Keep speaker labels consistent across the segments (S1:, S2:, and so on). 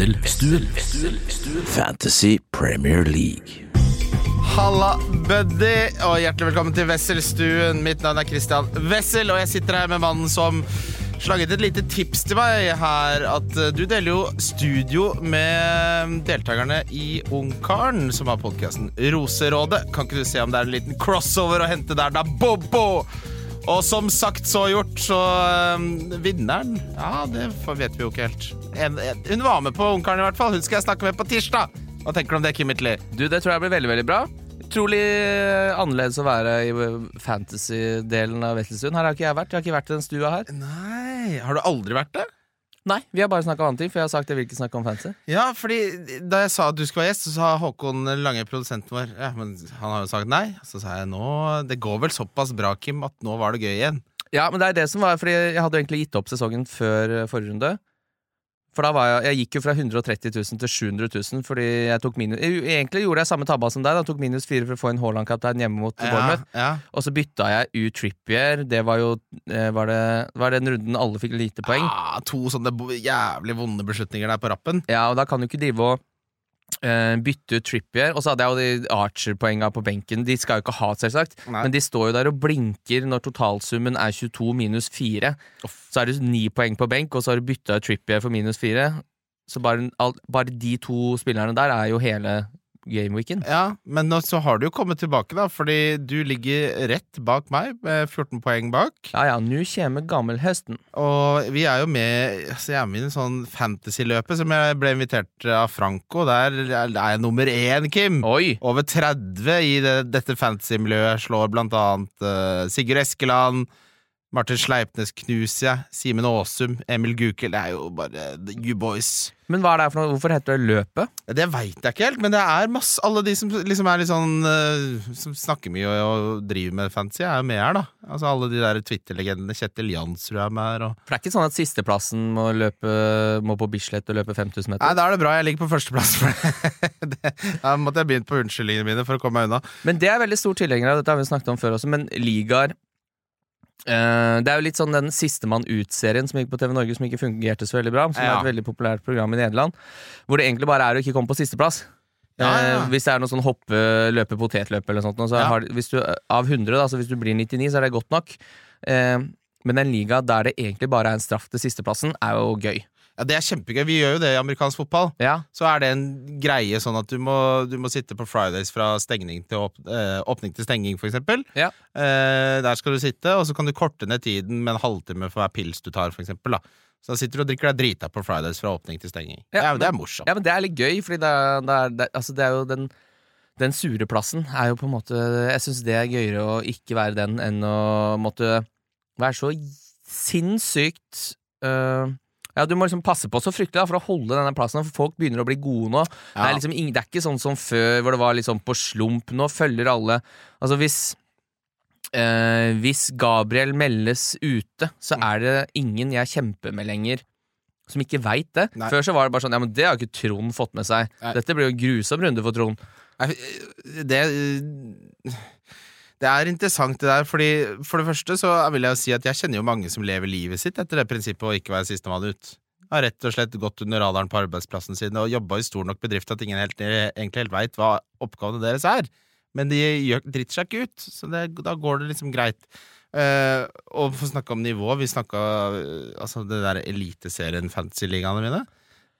S1: Wesselstuen. Fantasy Premier League.
S2: Halla, buddy, og hjertelig velkommen til Wesselstuen. Mitt navn er Christian Wessel, og jeg sitter her med mannen som slaget et lite tips til meg her. At eh, du deler jo studio med deltakerne i Ungkaren, som har podkasten Roserådet. Kan ikke du se om det er en liten crossover å hente der, da, Bobo? Og som sagt, så gjort, så um, Vinneren Ja, det vet vi jo ikke helt. Hun var med på Ungkaren, i hvert fall. Hun skal jeg snakke med på tirsdag. Hva tenker du om det, Kim Itley?
S3: Du, Det tror jeg blir veldig veldig bra. Utrolig annerledes å være i fantasy-delen av Wesselstuen. Her har ikke jeg vært. Jeg har ikke vært i den stua her.
S2: Nei, Har du aldri vært det?
S3: Nei, vi har bare snakka om andre ting, for jeg har sagt jeg vil ikke snakke om fancy.
S2: Ja, fordi da jeg sa at du skulle være gjest, så sa Håkon Lange, produsenten vår Ja, men han har jo sagt nei. Så sa jeg nå Det går vel såpass bra, Kim, at nå var det gøy igjen.
S3: Ja, men det er det som var Fordi jeg hadde jo egentlig gitt opp sesongen før eh, forrige runde. For da var jeg, jeg gikk jo fra 130 000 til 700 000 fordi jeg tok minus Egentlig gjorde jeg samme tabba som deg. Da tok minus fire for å få en Haaland-kaptein hjemme mot Bournemouth.
S2: ja.
S3: Og så bytta jeg ut Trippier. Det var jo eh, var det, var den runden alle fikk lite poeng.
S2: Ja, to sånne jævlig vonde beslutninger der på rappen.
S3: Ja, og da kan du ikke drive og eh, bytte ut Trippier. Og så hadde jeg jo de Archer-poenga på benken. De skal jo ikke ha, selvsagt.
S2: Nei.
S3: Men de står jo der og blinker når totalsummen er 22 minus 4. Så er det 9 poeng på benk, og så har du bytta ut Trippier for minus 4. Så bare, bare de to spillerne der er jo hele gameweeken.
S2: Ja, men nå så har du jo kommet tilbake, da, fordi du ligger rett bak meg, med 14 poeng bak.
S3: Ja ja, nå kommer gammelhøsten.
S2: Og vi er jo med altså Jeg er med i en sånn fantasy-løpet som jeg ble invitert av Franco. Der er jeg nummer én, Kim.
S3: Oi!
S2: Over 30 i det, dette fantasy-miljøet slår blant annet uh, Sigurd Eskeland, Martin Sleipnes knuser jeg, Simen Aasum, Emil Gukild. Det er jo bare you boys.
S3: Men hva er det for noe? Hvorfor heter det Løpet?
S2: Det veit jeg ikke helt, men det er masse Alle de som liksom er litt sånn eh, Som snakker mye og, og driver med fancy, er jo med her, da. Altså Alle de der Twitter-legendene. Kjetil Jansrud er med her. Og...
S3: For det er ikke sånn at sisteplassen må løpe Må på Bislett og løpe 5000 meter?
S2: Nei, da er det bra jeg ligger på førsteplass. Da måtte jeg begynt på unnskyldningene mine for å komme meg unna.
S3: Men det er veldig stor tilhenger av, dette har vi snakket om før også, men ligaer eh, Det er jo litt sånn den Sistemann ut-serien som gikk på TV Norge, som ikke fungerte så veldig bra. Som
S2: Ja.
S3: er et veldig populært program i Nederland. Hvor det egentlig bare er å ikke komme på sisteplass.
S2: Ja, ja, ja.
S3: Eh, hvis det er noe sånn hoppe, løpe, potetløp eller noe sånt, så har, hvis du, av 100, da, så hvis du blir 99, så er det godt nok. Uh, men en liga der det egentlig bare er en straff til sisteplassen, er jo gøy.
S2: Ja, Det er kjempegøy. Vi gjør jo det i amerikansk fotball.
S3: Ja,
S2: Så er det en greie sånn at du må, du må sitte på Fridays fra stengning til åp eh, åpning til stenging, for eksempel.
S3: Ja.
S2: Eh, der skal du sitte, og så kan du korte ned tiden med en halvtime for hver pils du tar, for eksempel. Da. Så da sitter du og drikker deg drita på Fridays fra åpning til stenging.
S3: Ja,
S2: det er
S3: men-
S2: morsomt.
S3: Ja, men det er litt gøy, fordi det er, det er, det, altså det er jo den Den sure plassen er jo på en måte Jeg syns det er gøyere å ikke være den enn å måtte være så sinnssykt øh, ja, Du må liksom passe på så fryktelig da, for å holde denne plassen, for folk begynner å bli gode nå. Det, er liksom, det er ikke sånn som før, hvor det var liksom på slump. Nå følger alle Altså, hvis eh, Hvis Gabriel meldes ute, så
S2: Mm.
S3: er det ingen jeg kjemper med lenger. Som ikke veit det.
S2: Nei.
S3: Før så var det bare sånn Ja, men det har ikke Trond fått med seg.
S2: Nei.
S3: Dette blir jo en grusom runde for Trond.
S2: Nei, Det Det er interessant det der, fordi for det første så vil jeg jo si at jeg kjenner jo mange som lever livet sitt etter det prinsippet å ikke være sistemann ut. Har rett og slett gått under radaren på arbeidsplassen sin og jobba i stor nok bedrift at ingen helt, egentlig helt veit hva oppgavene deres er. Men de driter seg ikke ut, så det, da går det liksom greit. Uh, og for å snakke om nivå, vi snakka Altså det der eliteserien fantasy-ligaene mine.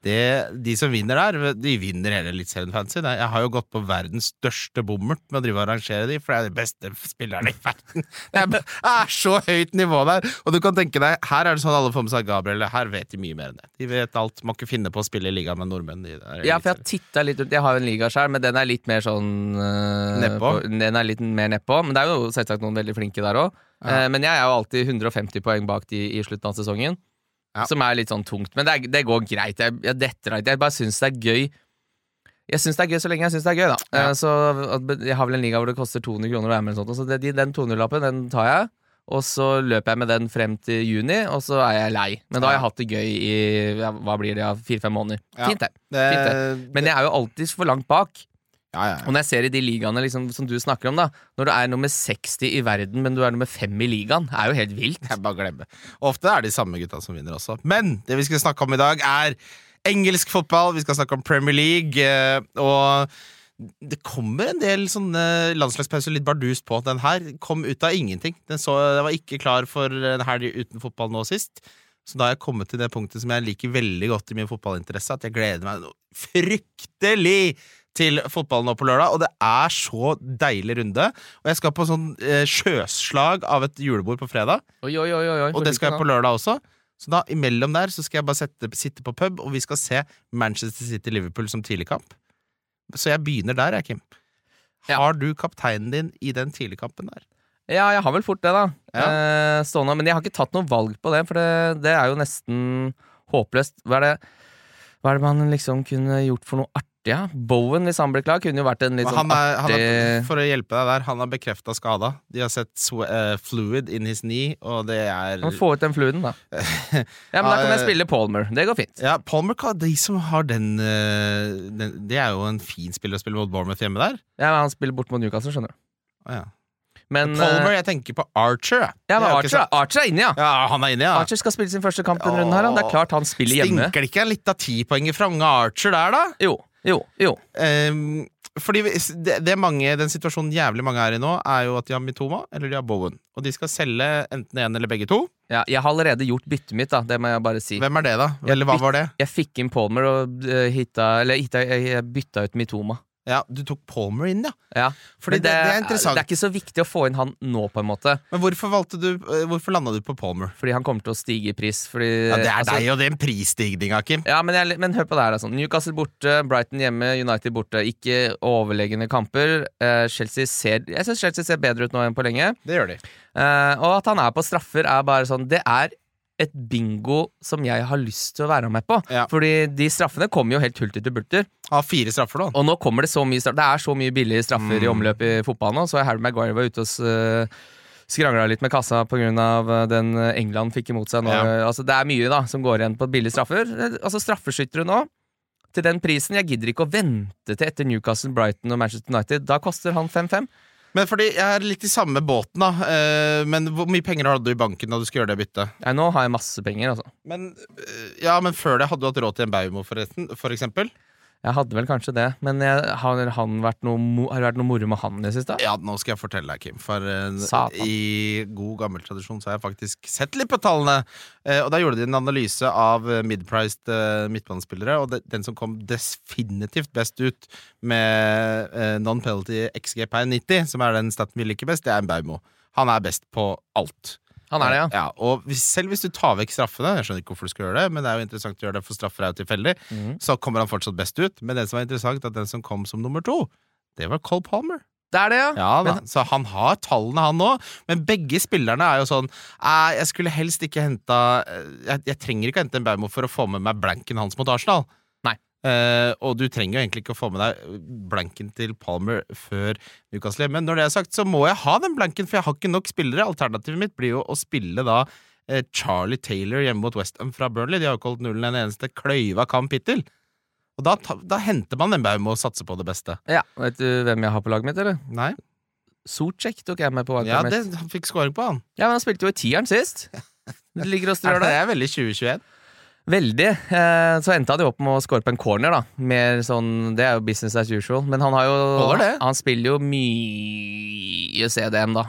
S2: Det, de som vinner der, de vinner hele Eliteserien Fantasy. Jeg har jo gått på verdens største bommert med å drive og arrangere de, for jeg er de beste spillerne i verden. Det er, så høyt nivå der! Og du kan tenke deg, her er det sånn alle får med seg Gabriel. Her vet de mye mer enn det. De vet alt. Må ikke finne på å spille i ligaen med nordmenn.
S3: Ja, for jeg har titta litt ut. Jeg har jo en liga sjøl, men den er litt mer sånn øh,
S2: Nedpå?
S3: på- Den er litt mer nedpå. Men det er jo selvsagt noen veldig flinke der òg.
S2: Ja.
S3: men jeg er jo alltid 150 poeng bak de i slutten av sesongen.
S2: Ja.
S3: Som er litt sånn tungt. Men det, er, det går greit. Jeg, jeg detter av. Jeg bare syns det er gøy. Jeg syns det er gøy så lenge jeg syns det er gøy, da.
S2: Ja.
S3: Eh, så Jeg har vel en liga hvor det koster 200 kroner å være med, eller sånt, så det, den 200-lappen den tar jeg. Og så løper jeg med den frem til juni, og så er jeg lei. Men da har jeg hatt det gøy i hva blir det, fire-fem måneder. Fint, det.
S2: Det,
S3: Men jeg er jo alltid for langt bak.
S2: Ja, ja,
S3: Og når jeg ser i de ligaene liksom, som du snakker om, da når du er nummer 60 i verden, men du er nummer 5 i ligaen, er jo helt vilt.
S2: Jeg bare glemmer. Ofte er det de samme gutta som vinner også. Men det vi skal snakke om i dag, er engelsk fotball, vi skal snakke om Premier League, eh, og det kommer en del sånne landslagspauser litt bardust på. Den her kom ut av ingenting. Den, så, den var ikke klar for en helg uten fotball nå sist. Så da har jeg kommet til det punktet som jeg liker veldig godt i min fotballinteresse, at jeg gleder meg noe fryktelig til fotballen nå på lørdag, og det er så deilig runde. Og jeg skal på sånn eh, sjøslag av et julebord på fredag,
S3: Oi, oi, oi,
S2: og det skal jeg på lørdag også. Så da imellom der så skal jeg bare sette, sitte på pub, og vi skal se Manchester City-Liverpool som tidligkamp. Så jeg begynner der, jeg, Kim. Har du kapteinen din i den tidligkampen der?
S3: Ja, jeg har vel fort det, da.
S2: Ja.
S3: Eh, stående. Men jeg har ikke tatt noe valg på det, for det, det er jo nesten håpløst. Hva er, det, hva er det man liksom kunne gjort for noe artig? Ja? Bowen, hvis han ble klar, kunne jo vært en litt
S2: Men
S3: sånn artig
S2: er, for å hjelpe deg der, han har bekrefta skada. De har sett eh, fluid in his knee, og det er
S3: Man Få ut den fluiden da. Ja, men Da kan jeg spille Palmer. Det går fint.
S2: Ja, Palmer, de som har den, eh, den Det er jo en fin spiller å spille mot Bournemouth hjemme der.
S3: Ja, men Han spiller bort mot Newcastle, skjønner du.
S2: Å, ja.
S3: Men,
S2: Palmer,
S3: eh,
S2: jeg tenker på Archer.
S3: ja, men
S2: er
S3: Archer. Archer er inne, ja.
S2: Ja, han er inne, ja.
S3: Archer skal spille sin første kamp denne runden her. Det er klart han spiller hjemme.
S2: Stinker det ikke litt av tipoenget fra unge Archer der, da?
S3: Jo, jo, jo.
S2: Um, fordi det, det mange, Den situasjonen jævlig mange er i nå, er jo at de har Mitoma eller de har Bowen. Og de skal selge enten en eller begge to.
S3: Ja, jeg har allerede gjort byttet mitt, da. Det må jeg bare si.
S2: Hvem er det, da? Eller hva var det?
S3: Jeg fikk inn Palmer og uh, hitta Eller hitta, jeg bytta ut Mitoma.
S2: Ja, Du tok Palmer inn, ja.
S3: Ja,
S2: Fordi det, det er interessant.
S3: Det er ikke så viktig å få inn han nå, på en måte.
S2: Men hvorfor valgte du eh, Hvorfor landa du på Palmer?
S3: Fordi han kommer til å stige i pris. Fordi,
S2: Ja, Det er
S3: altså-
S2: deg og den prisstigninga, Kim.
S3: Ja, men, jeg, men hør på det her. Altså. Newcastle borte, Brighton hjemme, United borte. Ikke overlegne kamper. Uh, Chelsea ser Jeg syns Chelsea ser bedre ut nå enn på lenge.
S2: Det gjør de.
S3: Uh, og at han er på straffer, er bare sånn Det er et bingo som jeg har lyst til å være med på.
S2: Ja.
S3: Fordi de straffene kommer jo helt hulter til bulter.
S2: Har fire straffer, da.
S3: Og nå kommer det så mye straffer. Det er så mye billige straffer i
S2: Mm.
S3: omløp i fotballen nå. Så Harry Maguire var ute og uh, skrangla litt med kassa pga. Uh, den eh, England fikk imot seg nå.
S2: Ja.
S3: Altså, det er mye da som går igjen på billige straffer. Eh, Altså Straffeskyttere nå, til den prisen Jeg gidder ikke å vente til etter Newcastle, Brighton og Manchester United. Da koster han 5-5.
S2: Men fordi jeg er litt i samme båten, da. Eh, men hvor mye penger hadde du i banken da du skulle gjøre det byttet?
S3: Nei, nå har jeg masse penger, altså.
S2: Men, eh, ja, men før det hadde du hatt råd til en Baumo, forresten, for eksempel?
S3: Jeg hadde vel kanskje det, men jeg, har, han vært noe, har det vært noe moro med han i det siste?
S2: Ja, nå skal jeg fortelle deg, Kim. For
S3: Satan.
S2: i god gammel tradisjon så har jeg faktisk sett litt på tallene. Eh, og da gjorde de en analyse av eh, mid-priced eh, midtbanespillere, og de, den som kom definitivt best ut med non-penalty XG per 90, som er den staten vi liker best, det er en Baumo. Han er best på alt.
S3: Han er det, ja.
S2: Ja, og hvis, selv hvis du tar vekk straffene, jeg skjønner ikke hvorfor du skal gjøre det, men det er jo interessant å gjøre det, for straffer er jo tilfeldig,
S3: mm.
S2: så kommer han fortsatt best ut. Men det som er interessant, at den som kom som nummer to, det var Cole Palmer.
S3: Det er det, ja.
S2: Ja men, Så han har tallene, han òg. Men begge spillerne er jo sånn Jeg skulle helst ikke henta jeg, jeg trenger ikke hente en Baumo for å få med meg blanken hans mot Arsenal. Eh, og du trenger jo egentlig ikke å få med deg blanken til Palmer før Newcastle. Men når det er sagt, så må jeg ha den blanken, for jeg har ikke nok spillere. Alternativet mitt blir jo å spille da uh, Charlie Taylor hjemme mot Westham fra Burnley. De har jo ikke holdt nullen en eneste kløyva kamp hittil. Og da, da henter man en Baumo og satser på det beste.
S3: ja. Vet du hvem jeg har på laget mitt, eller?
S2: Nei?
S3: Socek tok jeg med på
S2: Ja, det, han fikk scoring på, han.
S3: Ja, men han spilte jo i tieren sist. Det ligger og strør
S2: Det er veldig 2021.
S3: Veldig. Eh, så endte han jo opp med å score på en corner, da. Mer sånn, det er jo business as usual. Men han har jo. Han spiller jo mye CDM, da.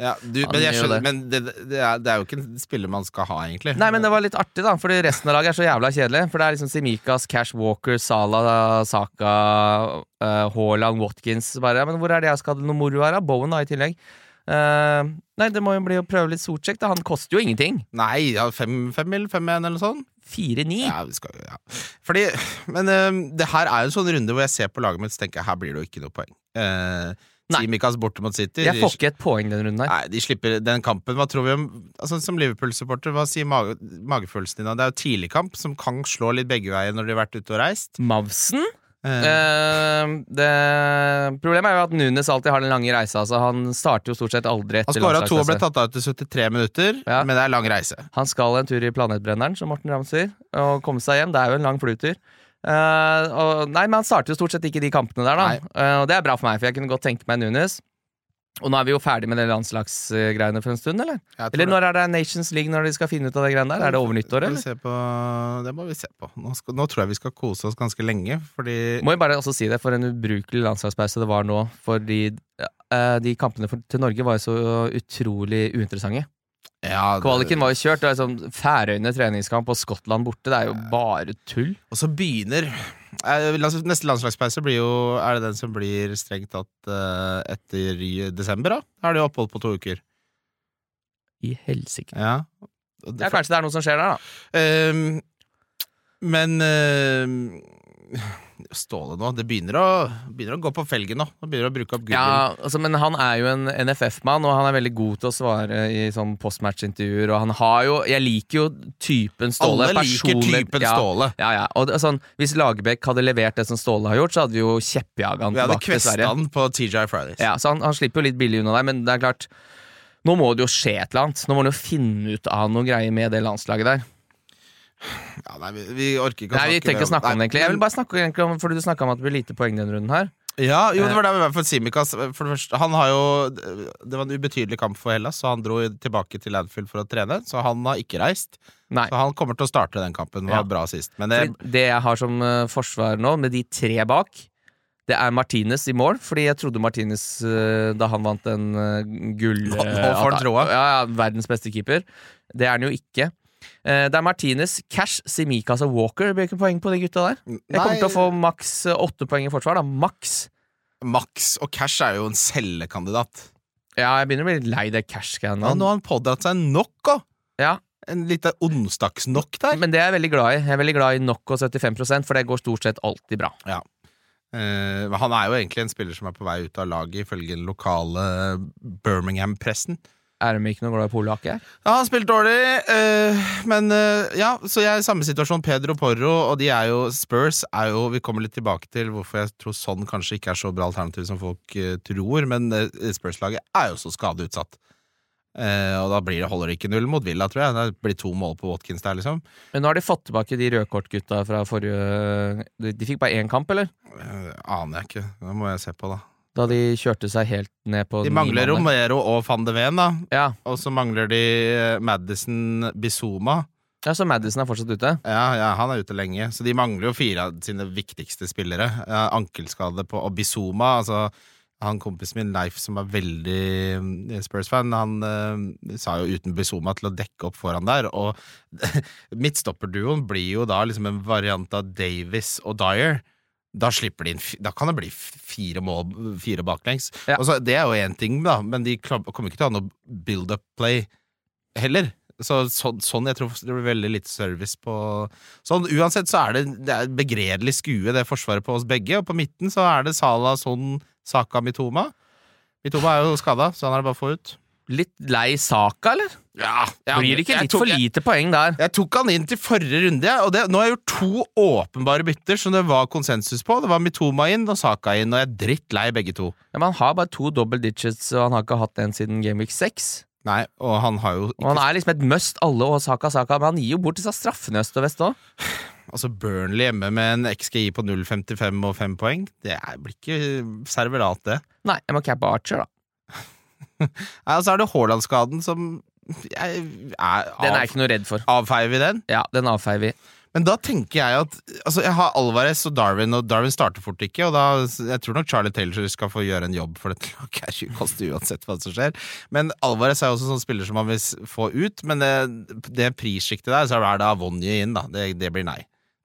S2: Ja, du, men skjønner,
S3: det.
S2: men det, det, er, det er jo ikke en spiller man skal ha, egentlig.
S3: Nei, men det var litt artig, da, fordi resten av laget er så jævla kjedelig. For det er liksom Simikas, Cash Walker, Salah, Saka, uh, Haaland, Watkins. Bare, men hvor er det jeg skal ha noe moro her, da? Bowen, da, i tillegg. Eh, nei, det må jo bli å prøve litt da. Han koster jo ingenting.
S2: Nei, ja, fem, fem eller fem igjen, eller noe sånt?
S3: 4-9.
S2: Ja, vi skal, ja. Fordi, men uh, det her er jo en sånn runde hvor jeg ser på laget mitt og tenker her blir det jo ikke noe poeng. Uh,
S3: Nei.
S2: Tsimikas borte mot City.
S3: Jeg får ikke et poeng den runden her.
S2: Nei, de slipper den kampen. Hva tror vi om altså, Som Liverpool-supporter, hva sier mage, magefølelsen din? Det er jo tidligkamp som kan slå litt begge veier når de har vært ute og reist.
S3: Mavsen?
S2: Eh,
S3: Eh, det, problemet er jo at Nunes alltid har den lange reisa. Altså han starter jo stort sett aldri
S2: han
S3: etter
S2: skåra to og ble tatt av etter 73 minutter,
S3: Ja.
S2: men det er lang reise.
S3: Han skal en tur i Planetbrenneren, som Morten Ramm sier, og komme seg hjem. Det er jo en lang flytur. Uh, og, nei, men han starter jo stort sett ikke de kampene der, da. Eh, og det er bra for meg, for jeg kunne godt tenke meg Nunes. Og nå er vi jo ferdig med de landslagsgreiene for en stund, eller? Eller når er det Nations League når de skal finne ut av det greiene der? Er det over nyttår, eller?
S2: på, det må vi se på. Nå, skal, nå tror jeg vi skal kose oss ganske lenge, fordi
S3: Må jo bare også si det, for en ubrukelig landslagspause det var nå. Fordi eh, de kampene for, til Norge var jo så utrolig uinteressante.
S2: Ja, det-
S3: Kvaliken var jo kjørt. Det er sånn Færøyene treningskamp og Skottland borte. Det er jo bare tull.
S2: Og så begynner eh, Neste landslagspause blir jo Er det den som blir strengt tatt eh, etter desember, da? Da er det jo opphold på to uker.
S3: I helsike.
S2: Ja. Det-
S3: Ja, kanskje det er noe som skjer der, da.
S2: Um, men ehm, Ståle nå, det begynner å, begynner å gå på felgen nå. Han begynner å bruke opp.
S3: Ja, altså, men han er jo en NFF-mann, og han er veldig god til å svare i sånn postmatch-intervjuer. Og han har jo Jeg liker jo typen Ståle.
S2: Alle liker
S3: personlig-
S2: typen
S3: ja,
S2: Ståle.
S3: Ja, ja. Og sånn, hvis Lagerbäck hadde levert det som Ståle har gjort, så hadde vi jo kjeppjaga han
S2: Vi hadde
S3: tilbake til
S2: kvesta
S3: Sverige.
S2: han på TGI Fridays.
S3: Ja, så han, han slipper jo litt billig unna der, men det er klart Nå må det jo skje et eller annet. Nå må han jo finne ut av noe greier med det landslaget der.
S2: Ja, nei, vi, vi orker ikke å
S3: Nei, Vi
S2: snakke
S3: trenger snakke om det, egentlig. Jeg vil bare snakke egentlig om Fordi du snakka om at det blir lite poeng denne runden her.
S2: Ja, jo, det var der vi var for Simikas. For det første, han har jo Det var en ubetydelig kamp for Hellas, så han dro tilbake til Anfield for å trene. Så han har ikke reist.
S3: Nei.
S2: Så han kommer til å starte den kampen. Det
S3: Ja.
S2: bra sist. Men det,
S3: Fordi det jeg har som eh, forsvar nå, med de tre bak, det er Martinez i mål. Fordi jeg trodde Martinez, eh, da han vant en gull
S2: Nå- nå
S3: eh,
S2: får han troa!
S3: Ja, ja, verdens beste keeper. Det er han jo ikke. Eh, det er Martinez, Cash, Simikas og Walker. Det blir ikke poeng på de gutta der. Jeg kommer til å få maks eh, åtte poeng i forsvar. da Maks.
S2: Max og Cash er jo en cellekandidat.
S3: Ja, jeg begynner å bli litt lei det Cash-greiene.
S2: Ja, nå har han pådratt seg knock òg!
S3: Ja,
S2: En liten onsdagsnokk der.
S3: men det er jeg veldig glad i. Jeg er veldig glad i nok og 75% for det går stort sett alltid bra.
S2: Eh, men han er jo egentlig en spiller som er på vei ut av laget, ifølge den lokale Birmingham-pressen.
S3: Er de ikke noe glad i polakker?
S2: Ja, han spilte dårlig, eh, men eh, ja, så jeg er i samme situasjon. Pedro Porro, og de er jo Spurs er jo Vi kommer litt tilbake til hvorfor jeg tror sånn kanskje ikke er så bra alternativ som folk eh, tror, men Spurs-laget er jo så skadeutsatt. Eh, og da blir det, holder det ikke null mot Villa, tror jeg. Det blir to mål på Watkins der, liksom.
S3: Men nå har de fått tilbake de rødkortgutta fra forrige De de fikk bare én kamp, eller?
S2: Eh, aner jeg ikke. Det må jeg se på, da.
S3: Da de kjørte seg helt ned på
S2: De mangler. Romero og van de Ven, da.
S3: Ja.
S2: Og så mangler de eh, Madison Bizuma.
S3: ja, så Madison er fortsatt ute.
S2: Ja, ja, han er ute lenge, så de mangler jo fire av sine viktigste spillere. Ankelskade på Og Bizuma, altså han kompisen min Leif, som er veldig eh, Spurs-fan, han eh, sa jo uten Bizuma til å dekke opp foran der. Og midtstopperduoen blir jo da liksom en variant av Davis og Dyer. Da slipper de inn Da kan det bli fire mål, fire baklengs.
S3: Ja.
S2: Altså, det er jo én ting, da, men de kommer ikke til å ha noe build-up play heller. Så, så, sånn, jeg tror det blir veldig litt service på Sånn, Uansett så er det, det er begredelig skue, det forsvaret på oss begge. Og på midten så er det Salah, Son, Saka, Mitoma. Mitoma er jo skada, så han er det bare å få ut.
S3: Litt lei Saka, eller?
S2: Ja,
S3: Blir det ikke litt
S2: tok-
S3: for lite poeng der?
S2: Jeg tok han inn til forrige runde, og det, nå har jeg gjort to åpenbare bytter som det var konsensus på. Det var Mitoma inn og Saka inn, og jeg er drittlei begge to.
S3: Ja, men Han har bare to double digits, og han har ikke hatt en siden Game Week 6.
S2: Nei, og han har jo ikke...
S3: Og han er liksom et must, alle og Saka Saka, men han gir jo bort disse straffene øst og vest òg.
S2: Altså Burnley hjemme med en XGI på 0,55 og 5 poeng. Det blir ikke serverat, det.
S3: Nei, jeg må cappe Archer, da.
S2: Nei, altså så er det Haaland-skaden som jeg er,
S3: Den er jeg ikke noe redd for.
S2: Avfeier vi den?
S3: Ja, den avfeier vi.
S2: Men da tenker jeg at Altså, jeg har Alvarez og Darwin, og Darwin starter fort ikke, og da Jeg tror nok Charlie Taylor skal få gjøre en jobb for dette laget er koste uansett hva som skjer. Men Alvarez er også sånn spiller som man vil få ut, men det, det prissjiktet der, så er det Avonje inn, da. Det, det blir nei.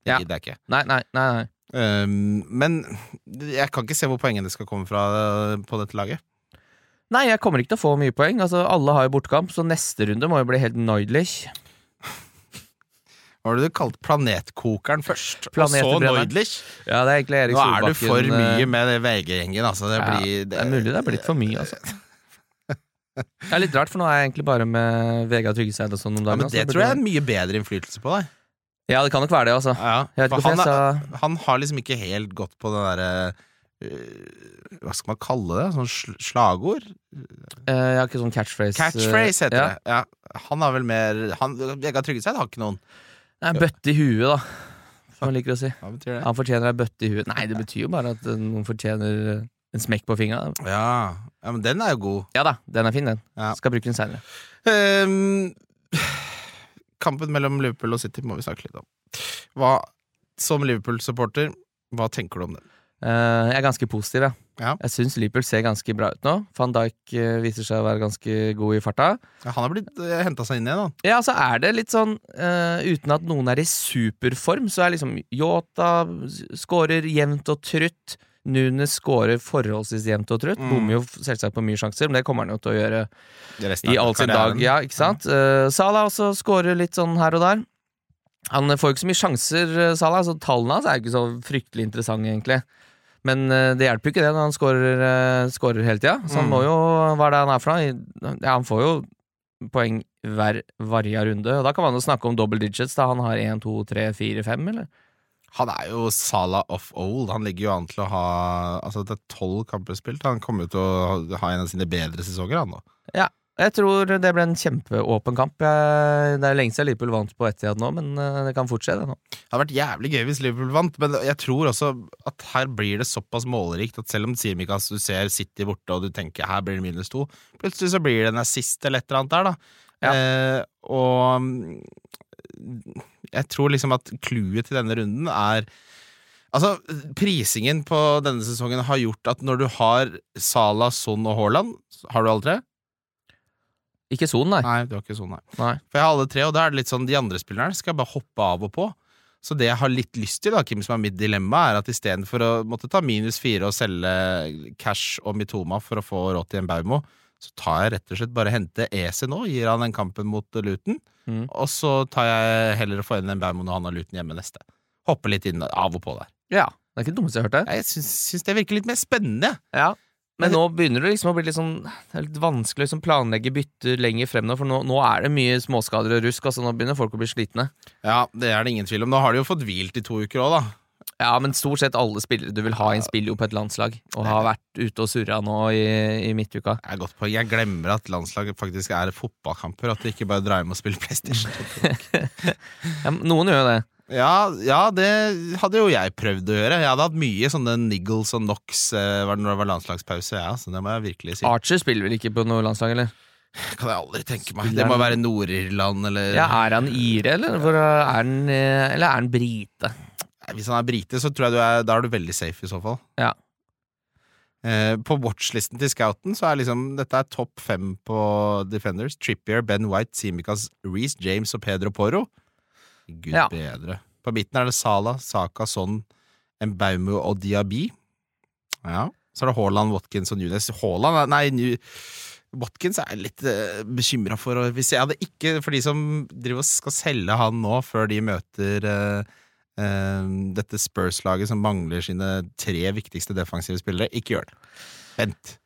S2: Det gidder jeg ikke.
S3: Nei, nei, nei. nei.
S2: Um, men jeg kan ikke se hvor poengene skal komme fra uh, på dette laget.
S3: Nei, jeg kommer ikke til å få mye poeng. Altså, Alle har jo bortkamp, så neste runde må jo bli helt neudlich.
S2: Hva var det du kalte planetkokeren først? Og så. Neudlich?
S3: Ja, det er egentlig Erik Solbakken.
S2: Nå er du for mye
S3: eh,
S2: med det VG-gjengen, altså. Det
S3: ja,
S2: blir
S3: Det er mulig det er blitt for mye, altså. Det er litt rart, for nå er jeg egentlig bare med Vegard Tryggeseid og sånn om
S2: Ja, men det
S3: altså.
S2: det tror jeg er mye bedre innflytelse på deg.
S3: Ja, det kan nok være det, altså.
S2: Ja,
S3: ikke
S2: han, er, han har liksom ikke helt gått på den derre øh, Hva skal man kalle det? Sånn sl slagord?
S3: Eh, Jeg har ikke sånn catchphrase.
S2: Catchphrase heter
S3: ja.
S2: det. Ja, han har vel mer han, Vegard Tryggeseid har ikke noen.
S3: Nei, bøtte i huet, da. Som han liker å si.
S2: Det?
S3: Han fortjener ei bøtte i huet. Nei, det betyr jo bare at eh, noen fortjener en smekk på fingra.
S2: Ja. ja, men den er jo god.
S3: Ja da, den er fin, den.
S2: Ja.
S3: Skal bruke den seinere.
S2: Um, kampen mellom Liverpool og City må vi snakke litt om. Hva, som Liverpool-supporter, hva tenker du om den?
S3: Eh, jeg er ganske positiv, jeg.
S2: Ja.
S3: Jeg syns Liverpool ser ganske bra ut nå. Van Dijk eh, viser seg å være ganske god i farta.
S2: Ja, han har blitt uh, henta seg inn igjen, da.
S3: Ja, så er det litt sånn uh, Uten at noen er i superform, så er liksom Yota skårer jevnt og trutt. Nunes skårer forholdsvis jevnt og trutt.
S2: Mm.
S3: Bommer jo selvsagt på mye sjanser, men det kommer han jo til å gjøre i all sin dag. Ja, ikke sant? Eh, Salah også skårer litt sånn her og der. Han får jo ikke så mye sjanser, eh, Salah, så tallene hans er jo ikke så fryktelig interessante, egentlig. Men eh, det hjelper jo ikke det når han skårer, eh, hele tida. Så han
S2: Mm.
S3: må jo Hva er det han er for noe? Ja, han får jo poeng hver varja runde. Og da kan man jo snakke om double digits, da han har én, to, tre, fire, fem, eller?
S2: Han er jo Salah of old. Han ligger jo an til å ha Altså, det er tolv kamper spilt. Han kommer jo til å ha- en av sine bedre sesonger, han nå.
S3: Jeg tror det ble en kjempeåpen kamp. Jeg, det er lenge siden Liverpool vant på Etiad nå, men eh, det kan fortsette det nå.
S2: Det hadde vært jævlig gøy hvis Liverpool vant, men jeg tror også at her blir det såpass målerikt at selv om Simikaz du ser City borte og du tenker her blir det minus to, plutselig så blir det en assist eller et eller annet der, da.
S3: Ja.
S2: Eh, og jeg tror liksom at clouet til denne runden er Altså, prisingen på denne sesongen har gjort at når du har Salah, Son og Haaland Har du alle tre?
S3: Ikke Son, nei.
S2: Nei, det var ikke Son, nei.
S3: nei.
S2: For jeg har alle tre, og da er det litt sånn de andre spillerne skal jeg bare hoppe av og på. Så det jeg har litt lyst til, da, Kim, som er mitt dilemma, er at istedenfor å måtte ta minus fire og selge cash og Mitoma for å få råd til en Baumo, så tar jeg rett og slett bare hente EC nå, gir han den kampen mot Luton,
S3: Mm.
S2: og så tar jeg heller å få inn en Baumo når han har Luton hjemme neste. Hoppe litt inn av og på der.
S3: Ja. Det er ikke det dummeste jeg har hørt. det.
S2: Jeg syns, syns det virker litt mer spennende.
S3: Ja. Men nå begynner det liksom å bli litt sånn litt vanskelig å liksom planlegge bytter lenger frem nå, for nå, nå er det mye småskader og rusk. Altså Nå begynner folk å bli slitne.
S2: Ja, det er det ingen tvil om. Nå har de jo fått hvilt i to uker òg, da.
S3: Ja, men stort sett alle spillere du vil ha inn, spiller jo på et landslag. Og har vært ute og surra nå i, i midtuka.
S2: Det er godt poeng. Jeg glemmer at landslaget faktisk er fotballkamper, at de ikke bare drar hjem og spiller PlayStation.
S3: Ja, noen gjør jo det.
S2: Ja, ja, det hadde jo jeg prøvd å gjøre. Jeg hadde hatt mye sånne niggles og knocks eh, når det var landslagspause. Ja, så det må jeg virkelig si.
S3: Archer spiller vel ikke på noe landslag, eller?
S2: kan jeg aldri tenke meg. Det må være Nord-Irland eller
S3: Ja, Er han ire, eller, Hvor er han, eh, eller er han brite?
S2: Nei, Hvis han er brite, så tror jeg du er, da er du veldig safe i så fall.
S3: Ja.
S2: Eh, på watchlisten til Scouten så er liksom dette er topp fem på Defenders. Trippier, Ben White, Simicas, Reece James og Pedro Porro. Gud
S3: Ja.
S2: bedre. På midten er det Sala, Saka, Son, Embaumo og Diaby. Ja. Så er det Haaland, Watkins og Nunes. Haaland Nei, New Watkins er jeg litt uh, bekymra for. og Hvis jeg hadde ikke For de som driver og skal selge han nå, før de møter uh, uh, dette Spurs-laget som mangler sine tre viktigste defensive spillere, ikke gjør det. Vent.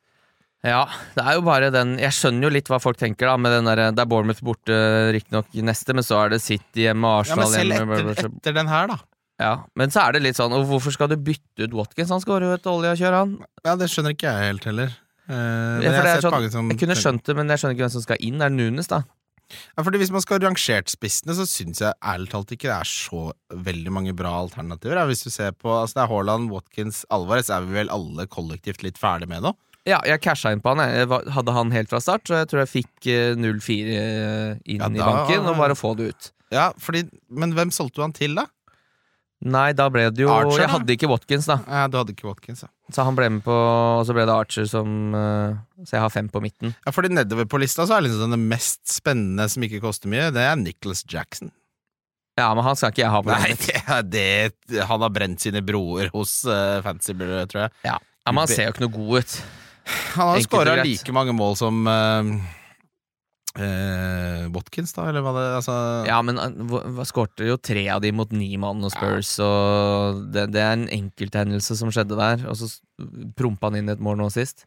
S3: Ja, det er jo bare den Jeg skjønner jo litt hva folk tenker, da. Med den der, det er Bournemouth borte, riktignok neste, men så er det City hjemme,
S2: Ja,
S3: Arsenal
S2: men selv etter, etter den her, da.
S3: Ja, Men så er det litt sånn og Hvorfor skal du bytte ut Watkins? Han skårer jo et olje og kjør, han.
S2: Ja, Det skjønner ikke jeg helt heller. Eh,
S3: Ja,
S2: jeg har
S3: det er sånn-
S2: som
S3: Jeg kunne skjønt det, men jeg skjønner ikke hvem som skal inn. Er Det Nunes, da.
S2: Ja, fordi Hvis man skal ha rangert spissene, så syns jeg ærlig talt ikke det er så veldig mange bra alternativer. Ja. Hvis du ser på, altså Det er Haaland, Watkins, Alvarez er vi vel alle kollektivt litt ferdig med nå.
S3: Ja, jeg casha inn på han. Jeg hadde han helt fra start, så jeg tror jeg fikk eh, 0-4 inn
S2: Ja,
S3: i banken, og bare få det ut.
S2: Ja, fordi, Men hvem solgte du han til, da?
S3: Nei, da ble det jo
S2: Archer,
S3: Jeg
S2: da?
S3: hadde ikke Watkins, da.
S2: Ja, Du hadde ikke Watkins, ja.
S3: Så han ble med på Og så ble det Archer som eh, Så jeg har fem på midten.
S2: ja fordi nedover på lista så er liksom den mest spennende som ikke koster mye, det er Nicholas Jackson.
S3: Ja, men han skal ikke jeg ha på
S2: Nei, det, det Han har brent sine broer hos uh, Fancy, tror jeg.
S3: Ja. ja, men han ser jo ikke noe god ut.
S2: Han har skåra like mange mål som eh, eh, Watkins, da, eller hva det altså,
S3: Ja, men han hva skårte jo tre av de mot ni mann og Spurs, og det, det er en enkelthendelse som skjedde der. Og så prompa han inn et mål nå sist.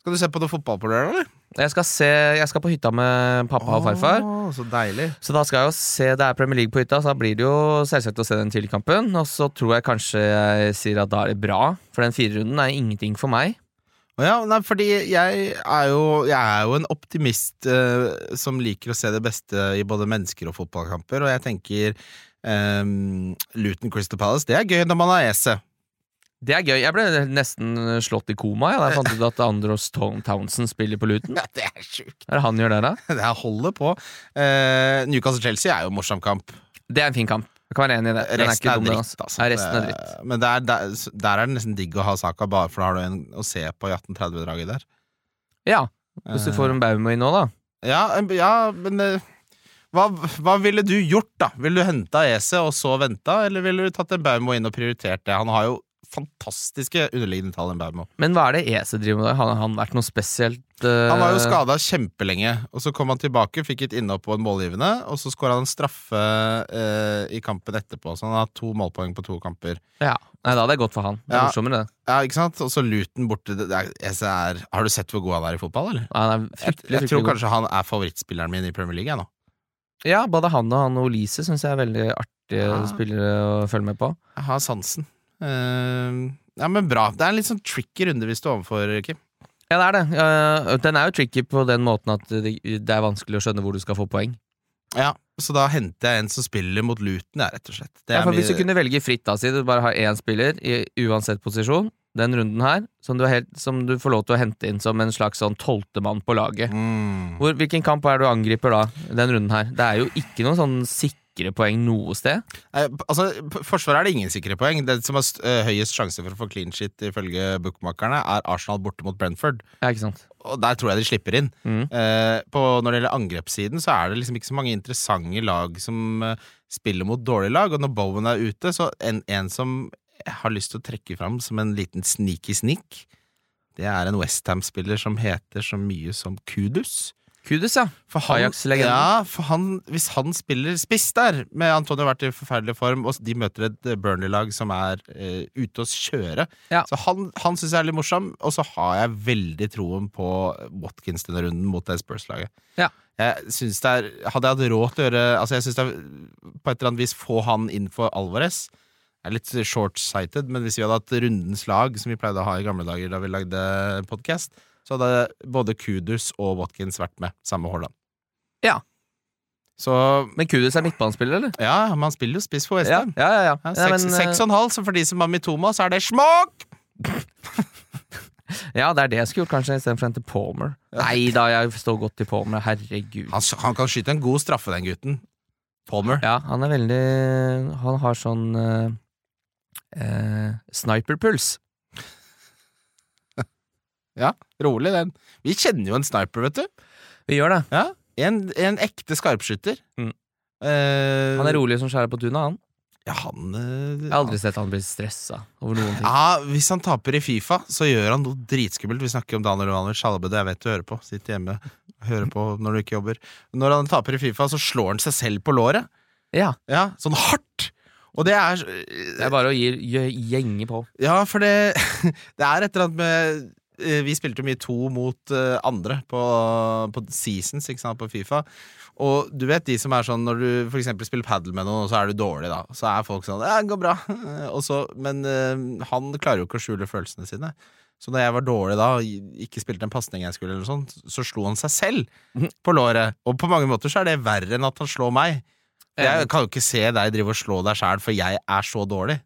S2: Skal du se på noe fotball på lørdag, eller?
S3: Jeg skal, se, jeg skal på hytta med pappa og farfar.
S2: Så deilig.
S3: Så da skal jeg jo se Det er Premier League på hytta, så da blir det jo selvsagt å se den tidligkampen. Og så tror jeg kanskje jeg sier at da er det bra, for den firerunden er ingenting for meg.
S2: Ja, nei, fordi jeg er jo, jeg er jo en optimist eh, som liker å se det beste i både mennesker og fotballkamper, og jeg tenker eh, Luton Crystal Palace, det er gøy når man har ese.
S3: Det er gøy. Jeg ble nesten slått i koma ja, da jeg fant ut at Andros Townsend spiller på Luton.
S2: Ja, det er sjukt.
S3: Hva er det han gjør der, da?
S2: Det holder på. Eh, Newcastle-Chelsea er jo en morsom kamp.
S3: Det er en fin kamp. Jeg kan være enig i det. Den
S2: Resten er,
S3: dum, er
S2: dritt,
S3: altså.
S2: altså.
S3: Ja, resten er dritt.
S2: Men der, der, der er det nesten digg å ha saka, bare for da har du en å se på i 1830-draget der.
S3: Ja, hvis du får en Baumo inn nå, da.
S2: Ja, ja men eh, hva, hva ville du gjort, da? Ville du henta Ese og så venta, eller ville du tatt en Baumo inn og prioritert det? Han har jo fantastiske underliggende tall, enn Baumo.
S3: Men hva er det ESE driver med? der? Har han vært noe spesielt uh...
S2: Han var jo skada kjempelenge, og så kom han tilbake, fikk et innhopp på en målgivende, og så skåra han en straffe uh, i kampen etterpå, så han har to målpoeng på to kamper.
S3: Ja. Nei, da hadde jeg gått for han. Det er
S2: Ja.
S3: morsommere, det.
S2: Ja, ikke sant? Og så Luton borte er, Ese er, Har du sett hvor god han er i fotball, eller?
S3: Ja, Han er
S2: Jeg,
S3: fryktelig,
S2: jeg tror
S3: kanskje god.
S2: han er favorittspilleren min i Premier League, jeg nå.
S3: Ja, både han og han og Olise syns jeg er veldig artige
S2: Ja.
S3: spillere å følge med på.
S2: Jeg har sansen. Eh, ja, men bra. Det er en litt sånn tricky runde vi står overfor, Kim.
S3: Ja, det er det. Den er jo tricky på den måten at det, er vanskelig å skjønne hvor du skal få poeng.
S2: Ja, Så da henter jeg en som spiller mot Luton, ja, rett og slett. Det
S3: Ja, Hvis du kunne velge fritt, da, si du bare har én spiller i uansett posisjon, den runden her, som du, helt, som du får lov til å hente inn som en slags sånn tolvtemann på laget.
S2: mm.
S3: Hvor, hvilken kamp er det du angriper da, den runden her? Det er jo ikke noen sånn sikre poeng noe sted.
S2: Eh, Altså, Forsvaret er det ingen sikre poeng. Den som har eh, høyest sjanse for å få clean shit ifølge bookmakerne, er Arsenal borte mot Brentford.
S3: Ja, ikke sant?
S2: Og der tror jeg de slipper inn.
S3: Mm.
S2: Eh, på, når det gjelder angrepssiden, så er det liksom ikke så mange interessante lag som eh, spiller mot dårlige lag. Og når Bowen er ute, så en, en som har lyst til å trekke fram som en liten sneaky sneak, det er en Westham-spiller som heter så mye som Kudus.
S3: Kudus, ja.
S2: For han, ja, for han, hvis han spiller spiss der, med Antonio vært i forferdelig form, og de møter et eh, Burnley-lag som er uh, ute å kjøre
S3: Ja.
S2: Så han, han syns jeg er litt morsom, og så har jeg veldig troen på Watkins denne runden mot det Spurs-laget.
S3: Ja.
S2: Jeg synes det er Hadde jeg hatt råd til å gjøre Altså jeg synes det er på et eller annet vis få han inn for Alvarez. Jeg er litt short-sighted, men hvis vi hadde hatt rundens lag, som vi pleide å ha i gamle dager da vi lagde podkast, så hadde både Kudus og Watkins vært med, samme Haaland.
S3: Ja.
S2: Så
S3: Men Kudus er midtbanespiller, eller?
S2: ja, man spiller jo spiss for Westham.
S3: ja, ja. ja.
S2: Ja,
S3: ja
S2: seks,
S3: men,
S2: seks og en halv, så for de som har Mitoma, så er det småk!
S3: ja, det er det jeg skulle gjort, kanskje, istedenfor å hente Palmer. Nei da, jeg står godt til Palmer. Herregud.
S2: Han, han kan skyte en god straffe, den gutten. Palmer.
S3: Ja, han er veldig Han har sånn eh, eh, sniperpuls.
S2: Ja, rolig den. Vi kjenner jo en sniper, vet du.
S3: Vi gjør det.
S2: Ja, En, en ekte skarpskytter.
S3: Mm.
S2: Eh,
S3: Han er rolig som skjærer på tunet, han.
S2: Ja, han eh,
S3: Jeg har aldri sett han bli stressa over noen ting.
S2: Ja, Hvis han taper i Fifa, så gjør han noe dritskummelt. Vi snakker om Daniel Ivanovic Det jeg vet du hører på. Sitter hjemme, hører på når du ikke jobber. Når han taper i Fifa, så slår han seg selv på låret.
S3: Ja,
S2: Ja, Sånn hardt! Og det er
S3: det er bare å gi, gjenge på.
S2: Ja, for det Det er et eller annet med Vi spilte jo mye to mot eh, andre på, på seasons, ikke sant, på Fifa. Og du vet de som er sånn når du for eksempel spiller padel med noen, og så er du dårlig, da. Så er folk sånn Ja, det går bra. Og så, men eh, han klarer jo ikke å skjule følelsene sine. Så da jeg var dårlig da, ikke spilte en pasning jeg skulle, eller sånt, så slo han seg selv på låret. Og på mange måter så er det verre enn at han slår meg. Jeg kan jo ikke se deg drive og slå deg sjæl, for jeg er så dårlig.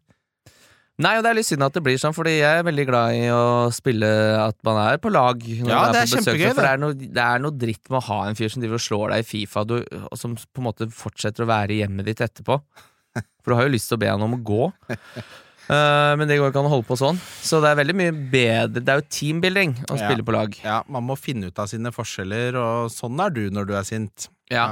S3: Nei, og det er litt synd at det blir sånn, fordi jeg er veldig glad i å spille at man er på lag.
S2: Ja, det er
S3: besøk,
S2: kjempegøy,
S3: For det er, noe, det er noe dritt med å ha en fyr som driver og slår deg i Fifa, du, og som på en måte fortsetter å være i hjemmet ditt etterpå. For du har jo lyst til å be han om å gå. Uh, men det går ikke an å holde på sånn. Så det er veldig mye bedre Det er jo teambuilding å
S2: Ja.
S3: spille på lag.
S2: Ja, Man må finne ut av sine forskjeller, og sånn er du når du er sint.
S3: Ja.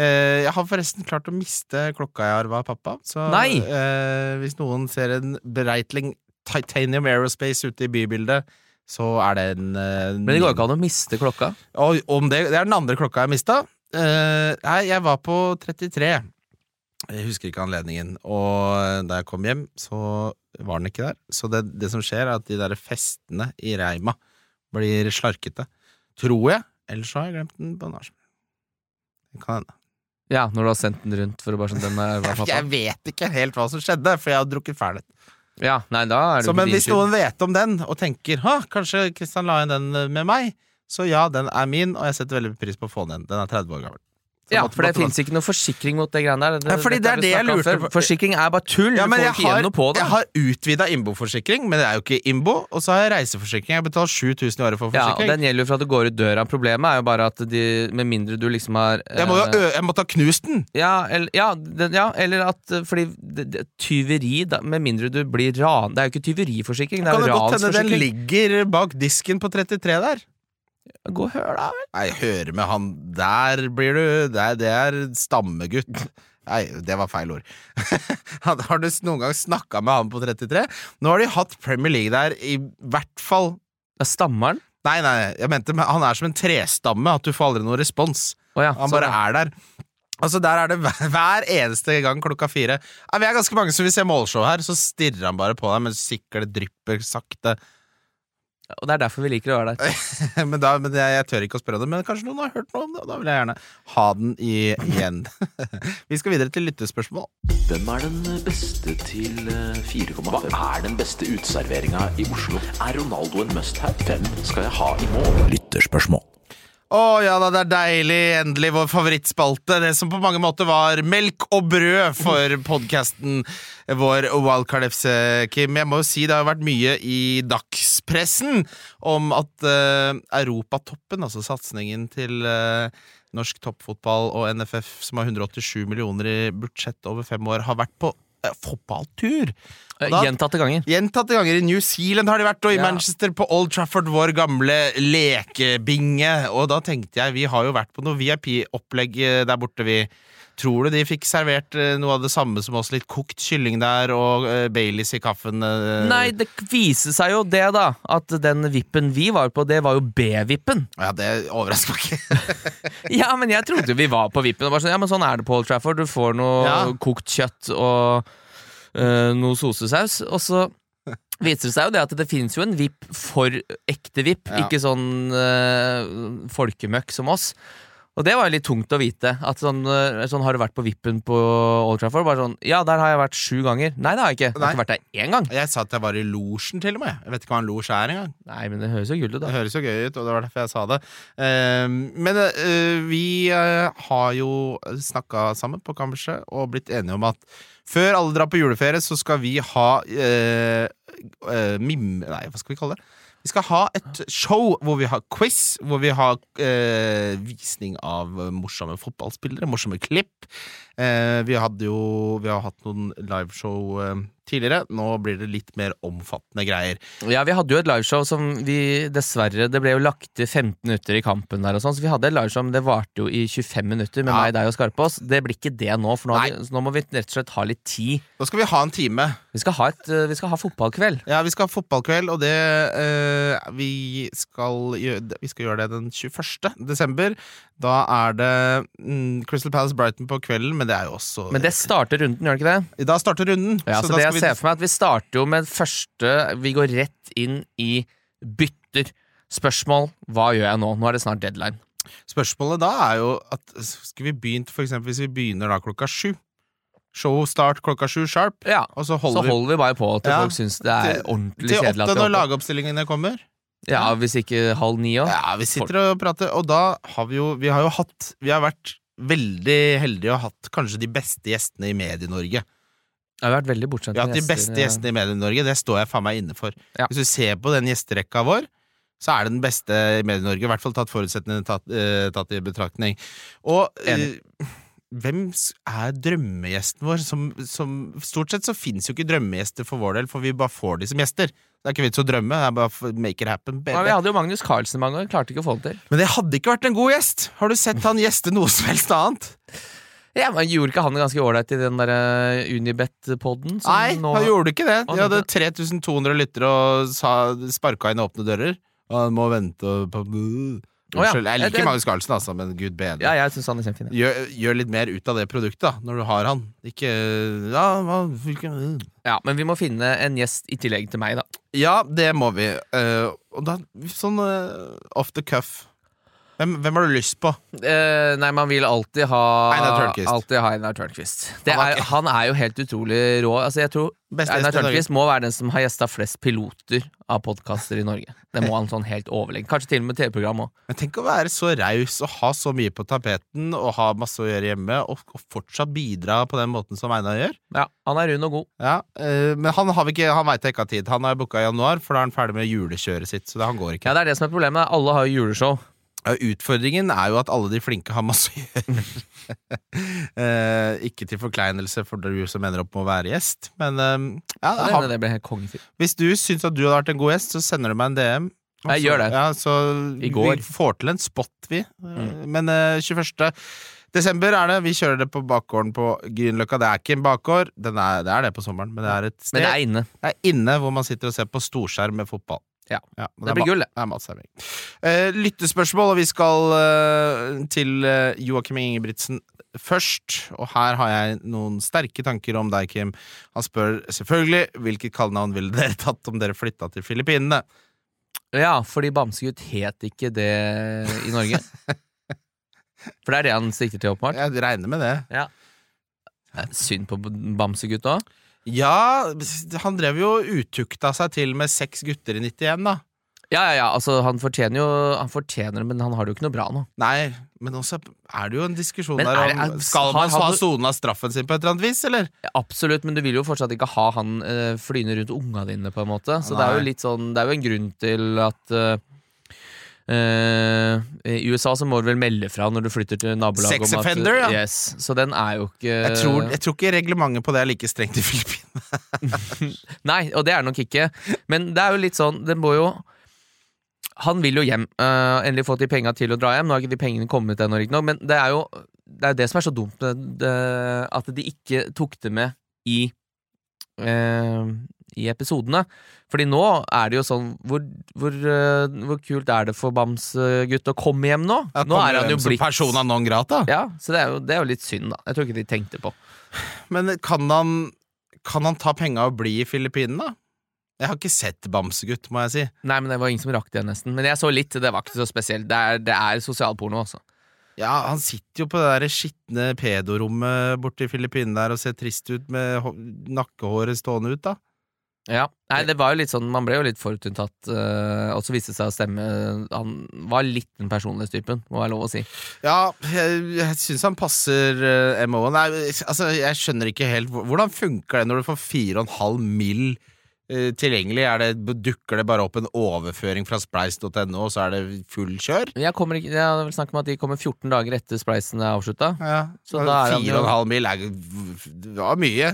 S2: Eh, jeg har forresten klart å miste klokka jeg arva av pappa. Så
S3: Nei!
S2: eh, hvis noen ser en Breitling Titanium Aerospace ute i bybildet, så er det en eh,
S3: Men det går ikke an å miste klokka.
S2: Og om det, det er den andre klokka jeg mista. Eh, nei, jeg var på 33. Jeg husker ikke anledningen. Og da jeg kom hjem, så var den ikke der. Så det, det som skjer, er at de der festene i reima blir slarkete. Tror jeg. Ellers har jeg glemt den på nachspiel. Det kan hende.
S3: Ja, når du har sendt den rundt for å bare sånn Den er pappa?
S2: Jeg vet ikke helt hva som skjedde, for jeg har drukket fernet.
S3: Ja, nei, da er det
S2: Så, men hvis noen vet om den, og tenker ha, kanskje Kristian la inn den med meg, så ja, den er min, og jeg setter veldig pris på å få den igjen. Den er 30 år gammel.
S3: Ja, for det fins ikke noe forsikring mot det greiene der.
S2: Ja, fordi det er det jeg lurte på.
S3: Forsikring er bare tull.
S2: Ja,
S3: du får ikke igjen
S2: har,
S3: noe på det.
S2: jeg har utvida innboforsikring, men det er jo ikke innbo. Og så har jeg reiseforsikring. Jeg betaler 7000 i året for
S3: Ja, og. Den gjelder jo fra du går ut døra. Problemet er jo bare at de, med mindre du liksom har
S2: jeg, må jo
S3: eh,
S2: jeg måtte ha knust den!
S3: ja, eller, ja, den, ja, eller at Fordi det, det, tyveri, da, med mindre du blir ran Det er jo ikke tyveriforsikring, det
S2: Kan
S3: er
S2: det
S3: jo
S2: godt hende den ligger bak disken på 33 der?
S3: Gå og hør, da vel.
S2: Nei, høre med han Der blir du Det er, det er stammegutt. Nei, det var feil ord. har du noen gang snakka med han på 33? Nå har de hatt Premier League der i hvert fall
S3: Det er stammeren.
S2: Nei, nei, jeg mente han er som en trestamme, at du får aldri noen respons.
S3: Oh, ja,
S2: Han bare er der. Altså Der er det hver, hver eneste gang klokka fire. Ja, vi er ganske mange som vil se målshow her, så stirrer han bare på deg mens siklet drypper sakte.
S3: Og det er derfor vi liker å være der.
S2: men da, men jeg, jeg tør ikke å spørre om det, men kanskje noen har hørt noe om det, og da vil jeg gjerne ha den igjen. vi skal videre til lyttespørsmål.
S1: Hvem er den beste til eh, 4,5? Hva er den beste uteserveringa i Oslo? Er Ronaldo en must-have? Hvem skal jeg ha i mål? Lytterspørsmål.
S2: Å ja da, det er deilig. Endelig vår favorittspalte. Det som på mange måter var melk og brød for podkasten vår Wildcard FC, Kim. Jeg må jo si det har vært mye i dagspressen om at uh, Europatoppen, altså satsingen til uh, norsk toppfotball og NFF, som har 187 millioner i budsjett over fem år, har vært på fotballtur. Da-
S3: Gjentatte ganger.
S2: Gjentatte ganger i New Zealand har de vært, og i
S3: Ja.
S2: Manchester på Old Trafford, vår gamle lekebinge. Og da tenkte jeg, vi har jo vært på noe VIP-opplegg eh, der borte, vi. Tror du de fikk servert eh, noe av det samme som oss? Litt kokt kylling der, og uh, Baileys i kaffen? eh.
S3: Nei, det viser seg jo det, da. At den vippen vi var på, det var jo B-vippen.
S2: Ja, det overrasker meg ikke.
S3: Ja, men jeg trodde vi var på vippen. Og bare sånn, ja, men sånn er det på Old Trafford. Du får noe
S2: Ja.
S3: kokt kjøtt og eh, noe sosesaus. Og så viser det seg jo det at det finnes jo en vipp for ekte vipp,
S2: Ja.
S3: ikke sånn eh, folkemøkk som oss. Og det var litt tungt å vite. At sånn, eh, sånn Har du vært på vippen på Old Trafford? Bare sånn, Ja, der har jeg vært sju ganger. Nei, det har jeg ikke. Jeg har
S2: Nei.
S3: ikke vært der én gang.
S2: Jeg sa at jeg var i losjen, til og med. Jeg vet ikke hva en losj er engang.
S3: Nei, men det høres jo kult ut, da.
S2: Det høres jo gøy ut, og det var derfor jeg sa det. Eh, men eh, vi eh, har jo snakka sammen på kammerset og blitt enige om at før alle drar på juleferie, så skal vi ha uh, mim... Nei, hva skal vi kalle det? Vi skal ha et show hvor vi har quiz, hvor vi har eh, visning av morsomme fotballspillere, morsomme klipp. Eh, vi hadde jo Vi har hatt noen liveshow eh, tidligere. Nå blir det litt mer omfattende greier.
S3: Ja, vi hadde jo et liveshow som vi dessverre Det ble jo lagt til 15 minutter i kampen der og sånn, så vi hadde et liveshow, men det varte jo i 25 minutter med
S2: Ja.
S3: meg, deg og Skarpaas. Det blir ikke det nå, for nå, vi, nå må vi rett og slett ha litt tid.
S2: Da skal vi ha en time.
S3: Vi skal ha, et, vi skal ha fotballkveld.
S2: Ja, vi skal ha fotballkveld, og det øh, vi, skal gjøre, vi skal gjøre det den 21. desember. Da er det mm, Crystal Palace Brighton på kvelden, men det er jo også
S3: Men det starter runden, gjør det ikke det?
S2: Da starter runden.
S3: Ja, så,
S2: så
S3: det jeg
S2: vi-
S3: ser for meg, at vi starter jo med første Vi går rett inn i bytter. Spørsmål hva gjør jeg nå? Nå er det snart deadline.
S2: Spørsmålet da er jo at Skal vi begynne for eksempel hvis vi begynner da klokka sju? Show start klokka sju sharp,
S3: Ja,
S2: og så
S3: Så
S2: holder vi
S3: holder vi bare på til
S2: Ja,
S3: folk syns det er
S2: til-
S3: ordentlig
S2: til
S3: kjedelig.
S2: åtte
S3: at vi
S2: når lagoppstillingene kommer.
S3: Ja, hvis ikke halv ni òg.
S2: Ja, vi sitter og prater, og da har vi jo Vi har jo hatt Vi har vært veldig heldige og hatt kanskje de beste gjestene i Medie-Norge.
S3: Jeg har vært veldig bortskjemt
S2: Vi hatt de beste gjestene i Medie-Norge, det står jeg faen meg inne for.
S3: Ja.
S2: Hvis du ser på den gjesterekka vår, så er det den beste i Medie-Norge. I hvert fall tatt forutsetningene tatt, eh, tatt i betraktning. Og
S3: Enig.
S2: Hvem er drømmegjesten vår? Som, som, stort sett så fins jo ikke drømmegjester for vår del, for vi bare får de som gjester. Det er ikke vits å drømme, det er bare make it happen.
S3: Ja, vi hadde jo Magnus Carlsen mange ganger, klarte ikke å få det til.
S2: Men det hadde ikke vært en god gjest! Har du sett han gjeste noe som helst annet?
S3: Ja, men Gjorde ikke han det ganske ålreit i den der eh, Unibet-podden?
S2: Nei,
S3: nå-
S2: han gjorde ikke det. De hadde 3200 lyttere og sa, sparka inn åpne dører. Og han må vente og. Unnskyld, jeg liker Magnus Carlsen, altså, men gud bedre.
S3: Ja, jeg synes han er kjempefin. ja.
S2: Gjør, gjør litt mer ut av det produktet, da, når du har han. Ikke Ja, hva hvilken
S3: Ja, Men vi må finne en gjest i tillegg til meg, da.
S2: Ja, det må vi. Uh, og da sånn uh, off the cuff. Hvem, hvem har du lyst på?
S3: Eh, nei, man vil alltid ha
S2: Einar Tørnquist.
S3: Alltid ha Einar Tørnquist. Det
S2: Han
S3: er, han er jo helt utrolig rå. Altså, jeg tror
S2: Best
S3: Einar. Tørnquist må være den som har gjesta flest piloter av podkaster i Norge. Det må han sånn helt overlegge. Kanskje til og med TV-program òg.
S2: Men tenk å være så raus og ha så mye på tapeten og ha masse å gjøre hjemme, og, og fortsatt bidra på den måten som Einar gjør.
S3: Ja, han er rund og god.
S2: Ja, eh, Men han, har vi ikke, han veit jeg ikke har tid. Han har booka i januar, for da er han ferdig med julekjøret sitt. Så det, han går ikke.
S3: Ja, Det er det som er problemet. Alle har jo juleshow.
S2: Utfordringen er jo at alle de flinke har masse å gjøre. eh, ikke til forkleinelse for du som ender opp med å være gjest, men eh, ja,
S3: Det,
S2: har...
S3: det ble helt kongefyr.
S2: hvis du syns at du hadde vært en god gjest, så sender du meg en DM. Også,
S3: Jeg gjør det.
S2: Ja, så
S3: I går.
S2: Vi får til en spot, vi. Eh,
S3: Mm.
S2: Men eh, 21. desember er det. Vi kjører det på bakgården på Grünerløkka. Det er ikke en bakgård, Den er, det er det på sommeren, men det er et sted
S3: Men det er inne.
S2: det er inne hvor man sitter og ser på storskjerm med fotball.
S3: Ja.
S2: ja
S3: Det
S2: det,
S3: blir gullet. det.
S2: Er matservering. Uh, lyttespørsmål, og vi skal uh, til uh, Joakim Ingebrigtsen først. Og her har jeg noen sterke tanker om deg, Kim. Han spør selvfølgelig hvilket kallenavn ville dere tatt om dere flytta til Filippinene.
S3: Ja, fordi Bamsegutt het ikke det i Norge. For det er det han sikter til, åpenbart.
S2: Jeg regner med det.
S3: Ja. Synd på Bamsegutt òg.
S2: Ja, han drev jo utukta seg til med seks gutter i 91, da.
S3: Ja, ja, ja, altså han fortjener jo Han fortjener det, men han har det jo ikke noe bra nå.
S2: Nei, men også er det jo en diskusjon
S3: Men
S2: der
S3: er
S2: om
S3: er-
S2: Skal man ha sona straffen sin på et eller annet vis, eller?
S3: Absolutt, men du vil jo fortsatt ikke ha han øh, flyende rundt unga dine, på en måte. Så det er jo litt sånn Det er jo en grunn til at eh, eh, I USA så må du vel melde fra når du flytter til nabolaget
S2: Sex
S3: om at
S2: offender, ja.
S3: Yes, Så den er jo ikke
S2: Jeg tror, jeg tror ikke reglementet på det er like strengt i Filippinene.
S3: Nei, og det er nok ikke. Men det er jo litt sånn Det må jo Han vil jo hjem. Uh, endelig få de penga til å dra hjem. Nå har ikke de pengene kommet ennå, riktignok, men det er jo det er det som er så dumt, det, det, at de ikke tok det med i eh, i episodene. Fordi nå er det jo sånn Hvor, hvor, eh, hvor kult er det for Bamsegutt å komme hjem nå?
S2: Ja,
S3: nå er han jo blitt
S2: persona non grata.
S3: Ja, så det er, jo, det er jo litt synd, da. Jeg tror ikke de tenkte på.
S2: Men kan han, kan han ta penga og bli i Filippinene, da? Jeg har ikke sett Bamsegutt, må jeg si.
S3: Nei, men det var ingen som rakk det, nesten. Men jeg så litt, det var ikke så spesielt. Det er, det er sosialporno, altså.
S2: Ja, Han sitter jo på det der skitne pedorommet borte i Filippinene der og ser trist ut med nakkehåret stående ut, da.
S3: Ja, Nei, det var jo litt sånn Man ble jo litt forutinntatt, uh, og så viste det seg å stemme. Han var litt den personlighetstypen, må være lov å si.
S2: Ja, jeg, jeg syns han passer uh, MO-en. Altså, jeg skjønner ikke helt Hvordan funker det når du får 4,5 mill. Uh, tilgjengelig? Det, dukker det bare opp en overføring fra spleis.no, og så er det full kjør?
S3: Jeg, kommer ikke, jeg har vel snakket om at de kommer 14 dager etter spleisen er avslutta.
S2: Ja,
S3: Så da er han jo-
S2: 4,5 mill. er det var mye.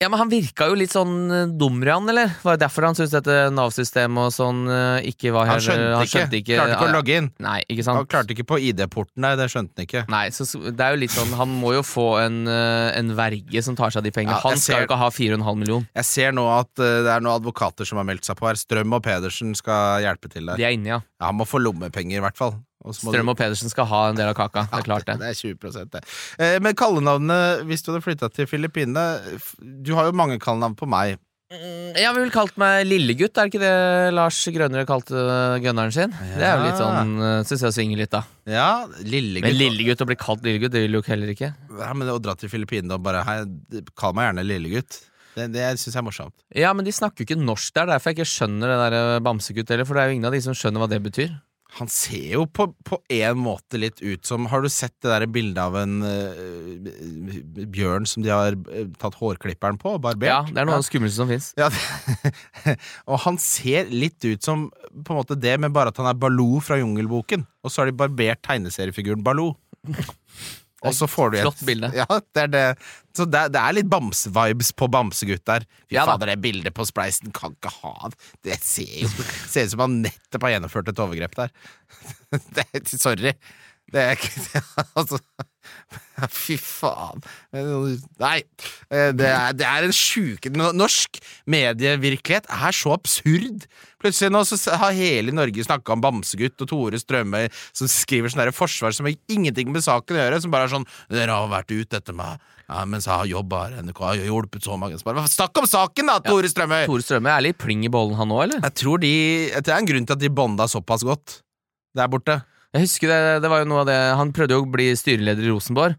S3: Ja, men han virka jo litt sånn uh, han, eller? Var det derfor han syntes dette Nav-systemet og sånn uh, ikke var her?
S2: Han
S3: helt
S2: skjønte, ikke. Klarte ikke å logge inn.
S3: Nei, ikke sant?
S2: Han klarte ikke på ID-porten nei, det skjønte han ikke.
S3: Nei, så det er jo litt sånn Han må jo få en, uh, en verge som tar seg av de pengene.
S2: Ja,
S3: han skal
S2: ser-
S3: jo ikke ha 4,5 million.
S2: Jeg ser nå at det er noen advokater som har meldt seg på her. Strøm og Pedersen skal hjelpe til der.
S3: De er inne, ja.
S2: Ja, Han må få lommepenger, i hvert fall.
S3: Strøm og Pedersen skal ha en del av kaka. Det er klart, det.
S2: Det er 20 det. Eh, Men kallenavnet, hvis du hadde flytta til Filippinene Du har jo mange kallenavn på meg.
S3: Mm, Jeg ville vel kalt meg Lillegutt, er det ikke det Lars Grønnerød kalte gunneren sin? Det er jo litt sånn uh, Syns jeg svinger litt, da.
S2: Ja, Lillegutt.
S3: Men Lillegutt, å bli kalt Lillegutt, det vil du jo heller ikke.
S2: Ja, men Å dra til Filippinene og bare hei, Kall meg gjerne Lillegutt. Det, det syns jeg er morsomt.
S3: Ja, men de snakker jo ikke norsk der, derfor jeg ikke skjønner det der eh, bamsegutt heller, for det er jo ingen av de som skjønner hva det betyr.
S2: Han ser jo på, på en måte litt ut som Har du sett det der bildet av en uh, bjørn som de har eh, tatt hårklipperen på? Barbert?
S3: Ja, det er noe av det skumleste som fins.
S2: Ja, og han ser litt ut som på en måte det, men bare at han er Baloo fra Jungelboken. Og så har de barbert tegneseriefiguren Baloo. Og så får du et
S3: Flott bilde.
S2: Ja, det er det. Så det, det er litt bamsevibes på Bamsegutt der. Fy
S3: Ja
S2: fader, det bildet på spleisen kan ikke ha det. Det ser jo ser ut som han nettopp har gjennomført et overgrep der. Det, sorry. Det er ikke Altså Fy faen. Nei. eh, Det er, det er en sjuke Norsk medievirkelighet er så absurd. Plutselig nå så har hele Norge snakka om Bamsegutt og Tore Strømøy som skriver sånn der forsvar som har ingenting med saken å gjøre. Som bare er sånn 'Dere har vært ute etter meg ja, mens jeg har jobba her NRK, jeg har hjulpet så mange.' Bare, Snakk om saken, da, Tore Strømøy!
S3: Tore Strømøy er litt pling i bollen, han òg, eller?
S2: Jeg tror de Det er en grunn til at de bonda såpass godt der borte.
S3: Jeg husker det, det var jo noe av det Han prøvde jo å bli styreleder i Rosenborg.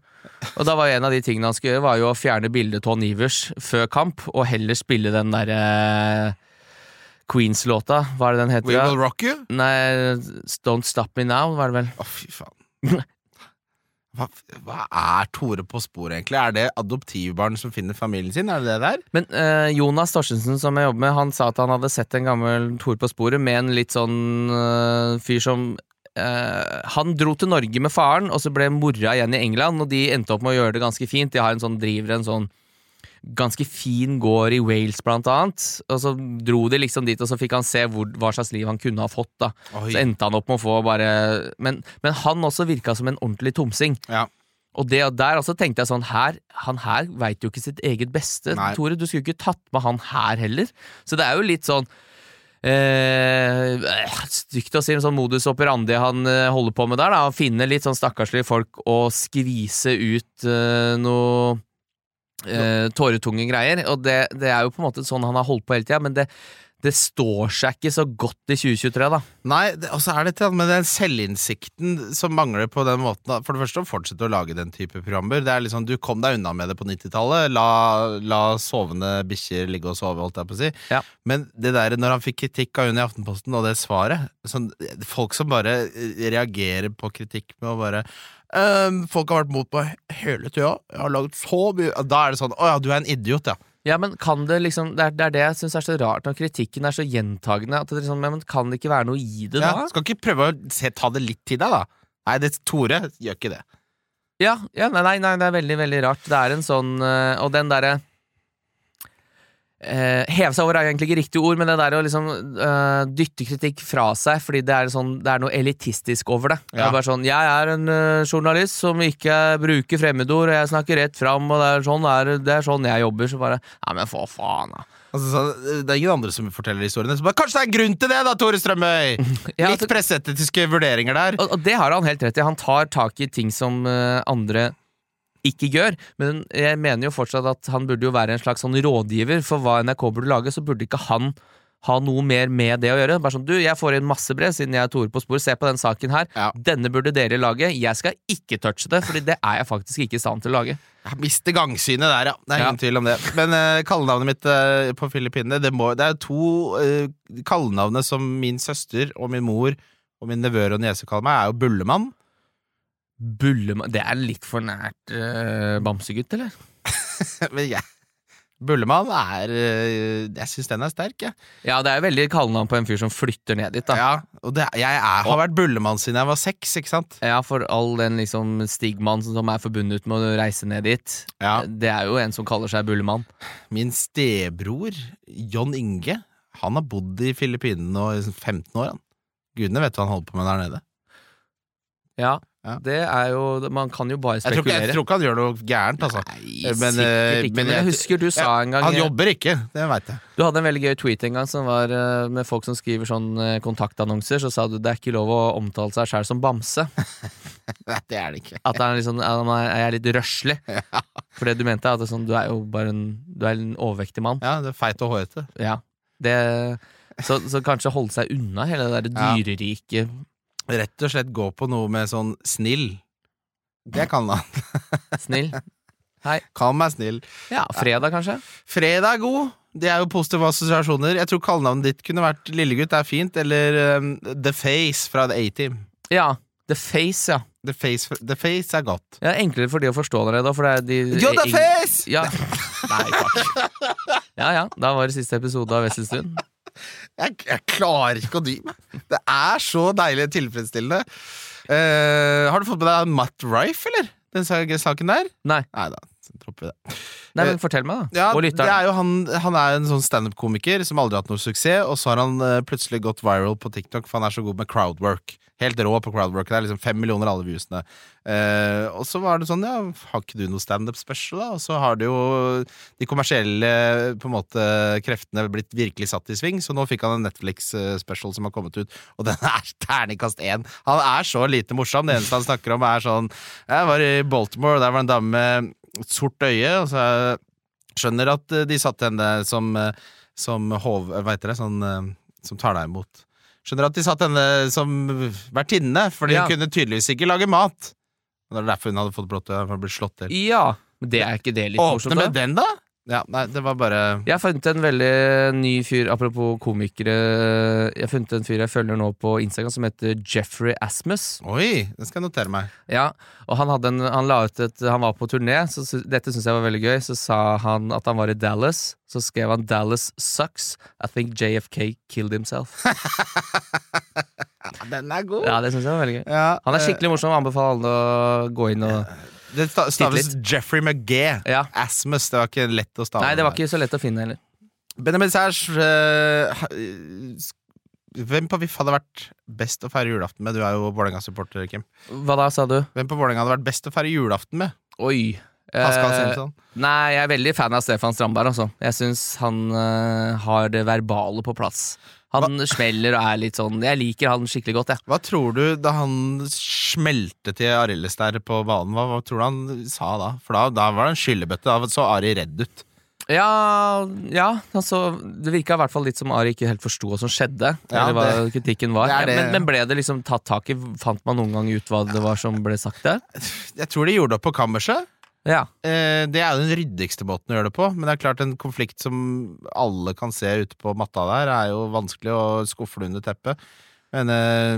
S3: Og da var jo en av de tingene han skulle gjøre, var jo å fjerne bildet Ton Ivers før kamp, og heller spille den derre Queens-låta. Hva er det den heter?
S2: We? Will Rock You?
S3: Nei, Don't Stop Me Now, var det vel.
S2: Å, fy faen. Hva, hva er Tore på sporet, egentlig? Er det adoptivbarn som finner familien sin? Er det det der?
S3: Men eh, Jonas Torstensen, som jeg jobber med, han sa at han hadde sett en gammel Tore på sporet med en litt sånn eh, fyr som eh, Han dro til Norge med faren, og så ble mora igjen i England, og de endte opp med å gjøre det ganske fint. De har en sånn, driver en sånn ganske fin gård i Wales, blant annet. Og så dro de liksom dit, og så fikk han se hvor, hva slags liv han kunne ha fått. da
S2: Oi.
S3: Så endte han opp med å få bare Men, men han også virka som en ordentlig tomsing.
S2: Ja.
S3: Og det, der også tenkte jeg sånn her, Han her veit jo ikke sitt eget beste.
S2: Nei.
S3: Tore, du skulle ikke tatt med han her heller. Så det er jo litt sånn Eh, stygt å si en sånn modus operandi han eh, holder på med der. da Å Finne litt sånn stakkarslige folk og skvise ut eh, noe eh, tåretunge greier. Og det, det er jo på en måte sånn han har holdt på hele tida, men det, det står seg ikke så godt i 2023, da.
S2: Nei, og så er det til med den selvinnsikten som mangler på den måten. For det første å fortsette å lage den type programmer. Det er liksom, Du kom deg unna med det på 90-tallet. La, la sovende bikkjer ligge og sove, holdt jeg på å si.
S3: Ja.
S2: Men det der når han fikk kritikk av hun i Aftenposten, og det svaret sånn, Folk som bare eh, reagerer på kritikk med å bare «Ehm, Folk har vært mot meg hele tida. Jeg har laget så mye Da er det sånn Å ja, du er en idiot, ja.
S3: Ja, men kan det liksom Det er det, er det jeg syns er så rart når kritikken er så gjentagende. At det er sånn, men Kan det ikke være noe i det,
S2: ja
S3: da?
S2: skal ikke prøve å se, ta det litt til deg, da. Nei, det, Tore gjør ikke det.
S3: Ja, ja nei, nei, nei, det er veldig, veldig rart. Det er en sånn øh, Og den derre eh, Heve seg over er egentlig ikke riktig ord, men det der å liksom øh, dytte kritikk fra seg fordi det er, sånn, det er noe elitistisk over det. Det er bare sånn Jeg er en øh, journalist som ikke bruker fremmedord, og jeg snakker rett fram, og det er sånn, er, det er sånn jeg jobber, så bare Nei, men for faen, da.
S2: Altså, så, det er ingen andre som forteller historiene. Så bare, Kanskje det er en grunn til det, da, Tore Strømøy!
S3: Ja,
S2: Litt
S3: altså-
S2: presseetiske vurderinger der.
S3: Og, og det har han helt rett i. Han tar tak i ting som uh, andre ikke gjør. Men jeg mener jo fortsatt at han burde jo være en slags sånn rådgiver for hva NRK burde lage. Så burde ikke han ha noe mer med det å gjøre. Bare sånn, du, Jeg får inn masse brev siden jeg er Tore på sporet. Se på den saken her.
S2: Ja.
S3: Denne burde dere lage. Jeg skal ikke touche det, Fordi det er jeg faktisk ikke i stand til å lage.
S2: Jeg mister gangsynet der, ja. Det er
S3: Ja.
S2: ingen tvil om det. Men uh, kallenavnet mitt uh, på Filippinene Det, må, det er to uh, kallenavnet som min søster og min mor og min nevøer og niese kaller meg, er jo Bullemann.
S3: Bullemann Det er litt for nært uh, bamsegutt, eller?
S2: Men jeg Bullemann er eh, Jeg syns den er sterk, jeg.
S3: Ja, det er veldig kallenavn på en fyr som flytter ned dit, da.
S2: Ja, og det, jeg er, har vært Bullemann siden jeg var seks, ikke sant?
S3: Ja, for all den liksom stigmaen som er forbundet med å reise ned dit.
S2: Ja.
S3: Det er jo en som kaller seg Bullemann.
S2: Min stebror, John Inge, han har bodd i Filippinene i 15 år. Han. Gudene vet hva han holder på med der nede.
S3: Ja,
S2: Ja.
S3: det er jo Man kan jo bare
S2: Jeg tror, ikke,
S3: spekulere.
S2: jeg tror ikke han gjør noe gærent, altså.
S3: Nei,
S2: Men,
S3: sikkert
S2: eh,
S3: ikke.
S2: men
S3: jeg
S2: jeg-
S3: husker du sa en gang
S2: Han jobber ikke, det veit jeg.
S3: Du hadde en veldig gøy tweet en gang som var eh, med folk som skriver sånn eh, kontaktannonser. Så sa du det er ikke lov å omtale seg sjæl som bamse.
S2: Nei, det er det ikke.
S3: At han liksom, at er litt røslig. For det du mente, er at sånn, du er jo bare en, du er en overvektig mann.
S2: Ja, det er feit og hårete.
S3: Ja. Det, så, så kanskje holde seg unna hele det der
S2: Ja. Rett og slett gå på noe med sånn snill. Det kan han.
S3: Snill. Hei.
S2: Kall meg snill.
S3: Ja, fredag, kanskje?
S2: Fredag er god. Det er jo positive assosiasjoner. Jeg tror kallenavnet ditt kunne vært Lillegutt er fint, eller um, The Face fra The A-Team.
S3: Ja. The Face, ja.
S2: The Face, The Face er godt.
S3: ja enklere for de å forstå da, for det er de
S2: You're the face!
S3: Ja. Nei, takk. Ja ja, da var det siste episode av Wesselstuen.
S2: Jeg, jeg klarer ikke å dy meg. Det er så deilig tilfredsstillende. Uh, har du fått med deg Matt Rife, eller? Den saken der?
S3: Nei.
S2: Nei da, så dropper vi det.
S3: Nei, men fortell meg, da.
S2: Ja, det er han, han er en sånn standup-komiker som aldri har hatt noe suksess, og så har han eh, plutselig gått viral på TikTok, for han er så god med crowdwork. Helt rå på crowdwork. Det er liksom fem millioner alle viewsene. Eh, og så var det sånn, ja, har ikke du noe standup special, da? Og så har det jo de kommersielle på en måte kreftene blitt virkelig satt i sving, så nå fikk han en Netflix-special som har kommet ut, og den er terningkast én. Han er så lite morsom. Det eneste han snakker om, er sånn Jeg var i Baltimore, og der var en dame med sort øye, og så skjønner at eh, de satte henne som, eh, som hov... Hva heter det? Sånn eh, som tar deg imot. Skjønner at de satt henne som vertinne, for
S3: Ja.
S2: hun kunne tydeligvis ikke lage mat. Og Det er derfor hun hadde fått blått øye, for å bli slått til.
S3: Ja, men det er ikke det litt morsomt,
S2: Åpne
S3: da?
S2: med den, da? Ja, nei, det var bare
S3: Jeg har funnet en veldig ny fyr, apropos komikere Jeg har funnet en fyr jeg følger nå på Instagram som heter Jeffrey Asmus.
S2: Oi, det skal jeg notere meg.
S3: Ja, og han, hadde en, han la ut et Han var på turné, så dette syns jeg var veldig gøy. Så sa han at han var i Dallas. Så skrev han 'Dallas sucks. I think JFK killed himself'.
S2: Ja, den er god.
S3: Ja, det syns jeg var veldig gøy.
S2: Ja,
S3: Han er
S2: eh,
S3: skikkelig morsom. Anbefaler alle å gå inn og
S2: Det sta- staves Jeffrey McGee.
S3: Ja.
S2: Asmus. Det var ikke lett å stave.
S3: Nei, det var ikke så lett å finne heller.
S2: Benjamin Sæsj uh, eh, Hvem på VIF hadde vært best å feire julaften med? Du er jo Vålerenga-supporter, Kim.
S3: Hva da, sa du?
S2: Hvem på Vålerenga hadde vært best å feire julaften med?
S3: Oi.
S2: Pascal
S3: Eh,
S2: Simpson?
S3: Nei, jeg er veldig fan av Stefan Strandberg, altså. Jeg syns han uh, har det verbale på plass. Han smeller og er litt sånn Jeg liker han skikkelig godt, jeg.
S2: Hva tror du da han smelte til Arildes der på banen? Hva, hva tror du han sa da? For da, da var det en skyllebøtte. Da så Ari redd ut.
S3: Ja, ja altså, det virka i hvert fall litt som Ari ikke helt forsto hva som skjedde.
S2: Ja,
S3: eller hva
S2: det-
S3: kritikken var.
S2: det det.
S3: Ja, Men, men ble det liksom tatt tak i? Fant man noen gang ut hva det var som ble sagt der?
S2: Jeg tror de gjorde det opp på kammerset.
S3: Ja.
S2: Eh, det er jo den ryddigste måten å gjøre det på, men det er klart en konflikt som alle kan se ute på matta der, er jo vanskelig å skuffe under teppet. Men eh,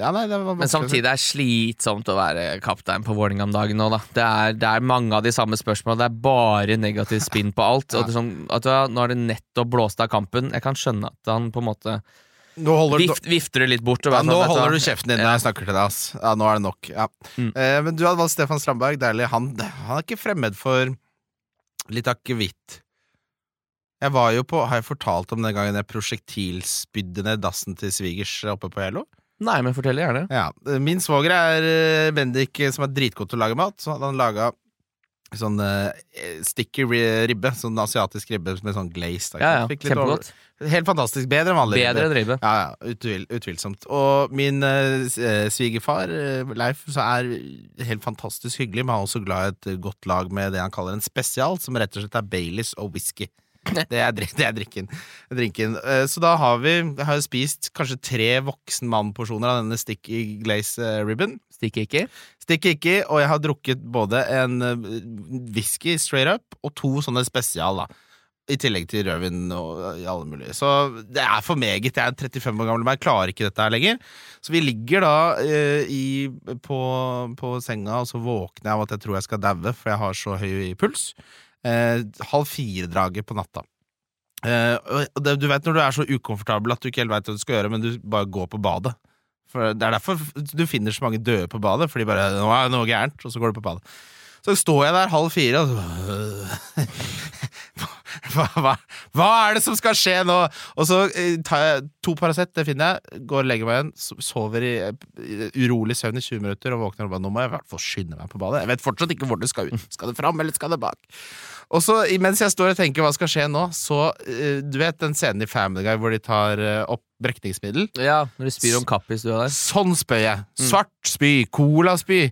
S2: ja, nei, det var
S3: Men samtidig er det slitsomt å være kaptein på Vålerenga om dagen nå, da. Det er, det er mange av de samme spørsmålene. Det er bare negativ spinn på alt. Er sånn, ja, nå er det nettopp blåst av kampen. Jeg kan skjønne at han på en måte
S2: holder du
S3: vift, vifter det litt bort.
S2: Ja, nå
S3: sånn,
S2: holder du kjeften din når jeg snakker til deg, ass. Ja, nå er det nok. Ja.
S3: Mm.
S2: Eh, men du hadde valgt Stefan Strandberg. Deilig. Han, han er ikke fremmed for litt akevitt. Jeg var jo på Har jeg fortalt om den gangen jeg prosjektilspydde ned dassen til svigers oppe på Hello?
S3: Nei, men fortell gjerne.
S2: Ja. Min svoger er eh, Bendik, eh, som er dritgod til å lage mat. Så hadde han laga sånn uh, sticky ribbe. Sånn asiatisk ribbe med sånn glaze. da,
S3: Ja, ja, Kjempegodt.
S2: over- Helt fantastisk. Bedre enn vanlig
S3: Bedre
S2: ribbe.
S3: enn ribbe.
S2: Ja, ja, utvil, utvilsomt. Og min uh, svigerfar, eh, Leif, så er helt fantastisk hyggelig, men han er også glad i et godt lag med det han kaller en spesial, som rett og slett er Baileys og whisky. Det er, det er drikken. drinken. Uh, Så da har vi har spist kanskje tre voksen mann-porsjoner av denne sticky glaze ribbon.
S3: Sticky ikke.
S2: Stikker ikke, og jeg har drukket både en whisky straight up og to sånne spesial, da. I tillegg til rødvin og eh, i alle mulige. Så det er for meget. Jeg er 35 år gammel, men jeg klarer ikke dette her lenger. Så vi ligger da eh, i, på, på senga, og så våkner jeg av at jeg tror jeg skal daue, for jeg har så høy puls. Eh, halv fire-draget på natta. Eh, det, du vet når du er så ukomfortabel at du ikke helt veit hva du skal gjøre, men du bare går på badet. For Det er derfor du finner så mange døde på badet, fordi bare nå er det noe gærent, og så går du på badet. Så står jeg der halv fire, og så hva, hva, hva er det som skal skje nå? Og så eh, tar jeg to Paracet, det finner jeg, går og legger meg igjen, sover i, urolig søvn i 20 minutter og våkner og bare nå må jeg i hvert fall skynde meg på badet. Jeg vet fortsatt ikke hvor det skal ut. Skal det fram, eller skal det bak? Og så, mens jeg står og tenker hva skal skje nå, så eh, Du vet den scenen i Family Guy hvor de tar eh, opp brekningsmiddel?
S3: Ja, når de spyr om kappis du er der.
S2: Sånn spør jeg. Svart spy, colaspy.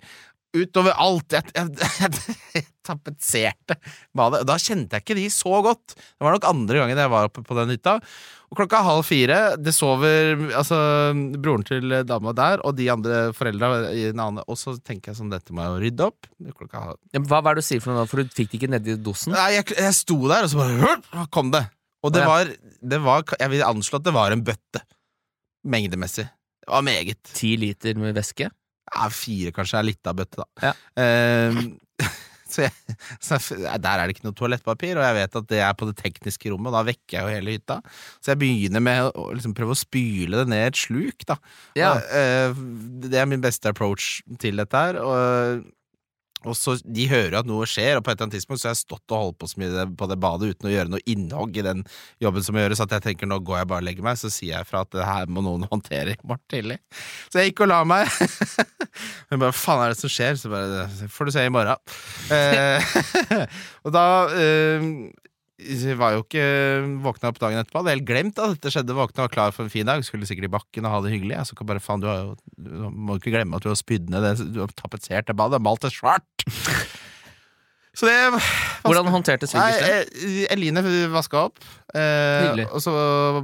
S2: Utover alt. Jeg, jeg, jeg, jeg tapetserte badet. Da kjente jeg ikke de så godt. Det var nok andre gangen jeg var oppe på den hytta. Og klokka halv fire, det sover altså, broren til dama der, og de andre foreldra i en annen Og så tenker jeg sånn, dette må jeg jo rydde opp. Klokka
S3: Ja, Hva, hva er det du sier for noe da? For du fikk det ikke nedi dosen?
S2: Nei, jeg, jeg sto der, og så bare kom det. Og det var, det var Jeg vil anslå at det var en bøtte. Mengdemessig. Det var meget.
S3: Ti liter med væske?
S2: Ja, fire kanskje er litt av bøtte, da.
S3: Ja.
S2: Uh, så, jeg, så der er det ikke noe toalettpapir, og jeg vet at det er på det tekniske rommet, og da vekker jeg jo hele hytta. Så jeg begynner med å liksom prøve å spyle det ned et sluk, da.
S3: Ja.
S2: Eh, det er min beste approach til dette her. Og, og så De hører at noe skjer, og på et eller annet tidspunkt så har jeg stått og holdt på så mye på det badet uten å gjøre noe innhogg i den jobben som gjøres, at jeg tenker nå går jeg bare og legger meg, så sier jeg fra at det her må noen håndtere i morgen tidlig. Så jeg gikk og la meg. Hun bare 'hva faen er det som skjer?' Så bare får du se i morgen'. Eh, og da eh, var jo ikke våkna opp dagen etterpå. Hadde helt glemt at dette skjedde. Våkna og var klar for en fin dag. Skulle sikkert i bakken og ha det hyggelig. Jeg så bare, faen, du, har jo, du må ikke glemme at du har spydd ned det Du har tapetsert det badet, malt det svart. Så det
S3: Hvordan håndterte svigers det?
S2: eh, Eline vaska opp, eh, og så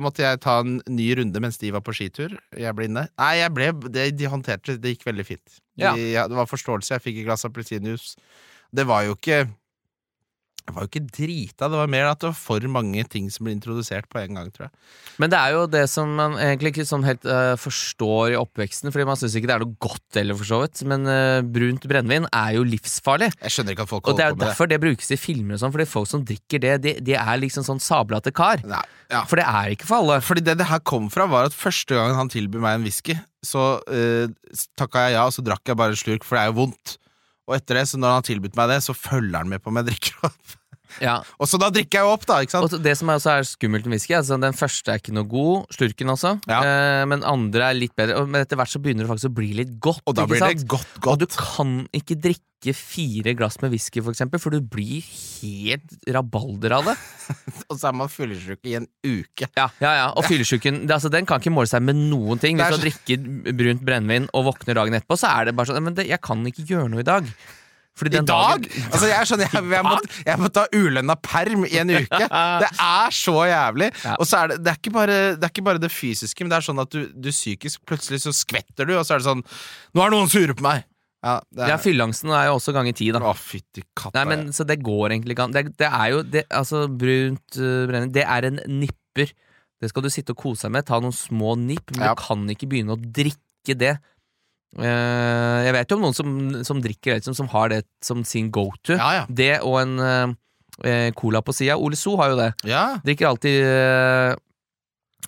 S2: måtte jeg ta en ny runde mens de var på skitur. Jeg ble inne. Nei, jeg ble, det, de håndterte det, det gikk veldig fint. De,
S3: Ja.
S2: ja, det var forståelse, jeg fikk et glass appelsinjuice. Det var jo ikke Det var jo ikke drita, det var mer at det var for mange ting som ble introdusert på en gang, tror jeg.
S3: Men det er jo det som man egentlig ikke sånn helt uh, forstår i oppveksten, Fordi man syns ikke det er noe godt heller, for så vidt. Men uh, brunt brennevin er jo livsfarlig.
S2: Jeg skjønner ikke at folk
S3: Og det er
S2: holder
S3: jo
S2: på med det.
S3: derfor det brukes i filmer og sånn, fordi folk som drikker det, de, de er liksom sånn sablete kar.
S2: Nei, ja.
S3: For det er ikke for alle.
S2: Fordi det det her kom fra, var at første gang han tilbød meg en whisky, så uh, takka jeg ja, og så drakk jeg bare en slurk, for det er jo vondt. Og etter det, så når han har tilbudt meg det, så følger han med på om jeg drikker opp.
S3: Ja.
S2: Og så da drikker jeg jo opp, da, ikke sant?
S3: Og det som også er skummelt med whisky, altså den første er ikke noe god, slurken også,
S2: Ja.
S3: eh, men andre er litt bedre. Men etter hvert så begynner det faktisk å bli litt godt.
S2: Og da blir
S3: sant?
S2: det godt, godt.
S3: Og du kan ikke drikke fire glass med whisky, for eksempel, for du blir helt rabalder av det.
S2: Og så er man fyllesyk i en uke.
S3: Ja, ja, ja. Og fyllesyken det- altså, den kan ikke måle seg med noen ting. Hvis
S2: du
S3: du drikker brunt brennevin og våkner dagen etterpå, så er det bare sånn Men det, jeg kan ikke gjøre noe i dag.
S2: I dag?
S3: dagen-
S2: Altså, jeg skjønner, jeg, jeg, må, jeg må ta ulønna perm i en uke. Det er så jævlig.
S3: Ja.
S2: Og så er det, det, er bare, det er ikke bare det fysiske, men det er sånn at du, du psykisk Plutselig så skvetter du, og så er det sånn Nå er noen sure på meg! Ja, det
S3: Ja,
S2: er,
S3: Fylleangsten er jo også ganger ti, da.
S2: Å, fytti katta.
S3: Nei, men Så det går egentlig ikke an. Det, det er jo det, Altså, brunt uh, brennevin, det er en nipper. Det skal du sitte og kose deg med. Ta noen små nipp, men
S2: Ja.
S3: du kan ikke begynne å drikke det. Eh, jeg vet jo om noen som, som drikker det, liksom, som har det som sin go to.
S2: Ja, ja.
S3: Det og en eh, eh, cola på sida. Ole So har jo det.
S2: ja.
S3: Drikker alltid eh,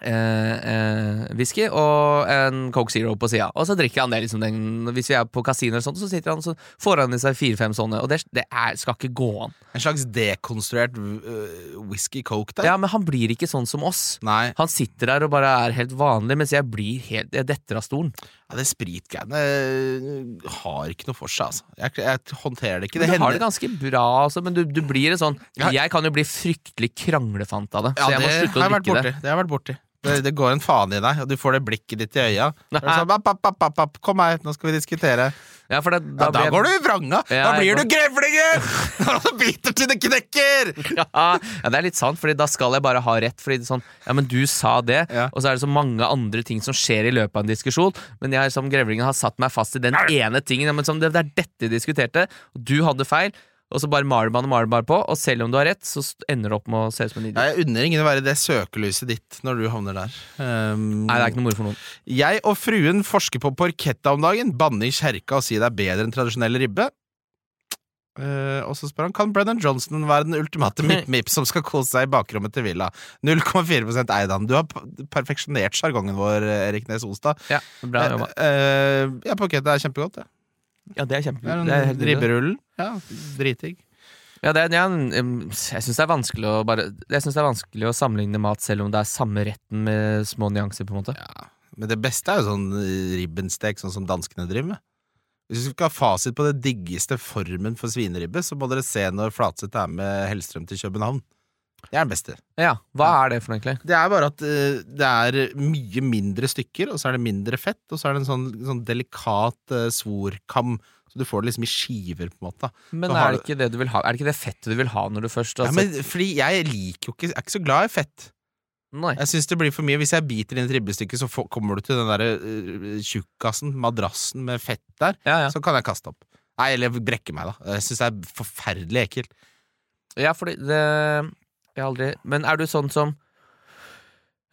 S3: eh, eh, whisky og en Coke Zero på sida. Og så drikker han det liksom den, Hvis vi er på kasino, og sånt, så sitter han så får han i seg fire-fem sånne. Og det, det er, skal ikke gå an.
S2: En slags dekonstruert uh, whisky coke der.
S3: Ja, Men han blir ikke sånn som oss.
S2: Nei,
S3: Han sitter der og bare er helt vanlig, mens jeg blir helt Jeg detter av stolen.
S2: Ja, det spritgreiene øh, har ikke noe for seg, altså. Jeg, jeg håndterer det ikke.
S3: Men
S2: Det
S3: du har det ganske bra, altså, men du, du blir en sånn Jeg kan jo bli fryktelig kranglefant av det,
S2: Ja,
S3: så jeg må
S2: det
S3: slutte
S2: har
S3: å drikke
S2: borti.
S3: det.
S2: Det har jeg vært borti. Det, det går en faen i deg, og du får det blikket ditt i øya. Sånn, app, app, app, kom her, nå skal vi diskutere.
S3: Ja, det,
S2: Ja, da
S3: jeg-
S2: går du i vranga!
S3: Ja,
S2: da
S3: jeg
S2: blir
S3: går-
S2: du grevlingen! Når du biter til det knekker!
S3: ja, ja, det er litt sant, Fordi da skal jeg bare ha rett. Fordi sånn, ja, men du sa det, og så er det så mange andre ting som skjer i løpet av en diskusjon. Men jeg som grevlingen har satt meg fast i den ene tingen. Men som, det, det er dette vi diskuterte, og du hadde feil. Og så bare maler man og maler bare på, og selv om du har rett, så ender det opp med å se ut som en
S2: Ja,
S3: idiot.
S2: jeg unner ingen å være det søkelyset ditt når du havner der. Um,
S3: Nei, det er ikke noe moro for noen.
S2: Jeg og fruen forsker på porketta om dagen. Banne i kjerka og si det er bedre enn tradisjonell ribbe. Uh, og så spør han kan Brennan Johnson være den ultimate mip-mip som skal kose seg i bakrommet til Villa. 0,4 eid han. Du har perfeksjonert sjargongen vår, Erik Nes Olstad.
S3: Ja, bra jobba.
S2: Eh, ja, porketta er kjempegodt. Det.
S3: Ja, det er
S2: Det
S3: kjempegøy.
S2: er
S3: Det er nydelig.
S2: ribberullen. Ja, dritdigg.
S3: Ja, det ja, jeg syns det bare Jeg synes det er vanskelig å sammenligne mat selv om det er samme retten med små nyanser, på en måte.
S2: Ja. Men det beste er jo sånn eh, ribbenstek, sånn som danskene driver med. Hvis du skal ha fasit på det diggeste formen for svineribbe, så må dere se når Flatseth er med Hellstrøm til København. Det er den beste.
S3: Ja, Hva er det for noe, egentlig?
S2: Det er bare at uh, det er mye mindre stykker, og så er det mindre fett, og så er det en sånn, sånn delikat uh, svorkam. Så du får det liksom i skiver, på en måte.
S3: Men er det ikke det du vil ha Er det ikke det fettet du vil ha når du først har
S2: Ja, men fordi jeg liker jo ikke Jeg er ikke så glad i fett.
S3: Nei.
S2: Jeg syns det blir for mye. Hvis jeg biter inn et ribbestykke, så får, kommer du til den derre uh, tjukkasen, madrassen med fett der.
S3: Ja, ja.
S2: Så kan jeg kaste opp. Nei, eller brekke meg, da. Jeg syns det er forferdelig ekkelt.
S3: ja, fordi det Jeg har aldri Men er du sånn som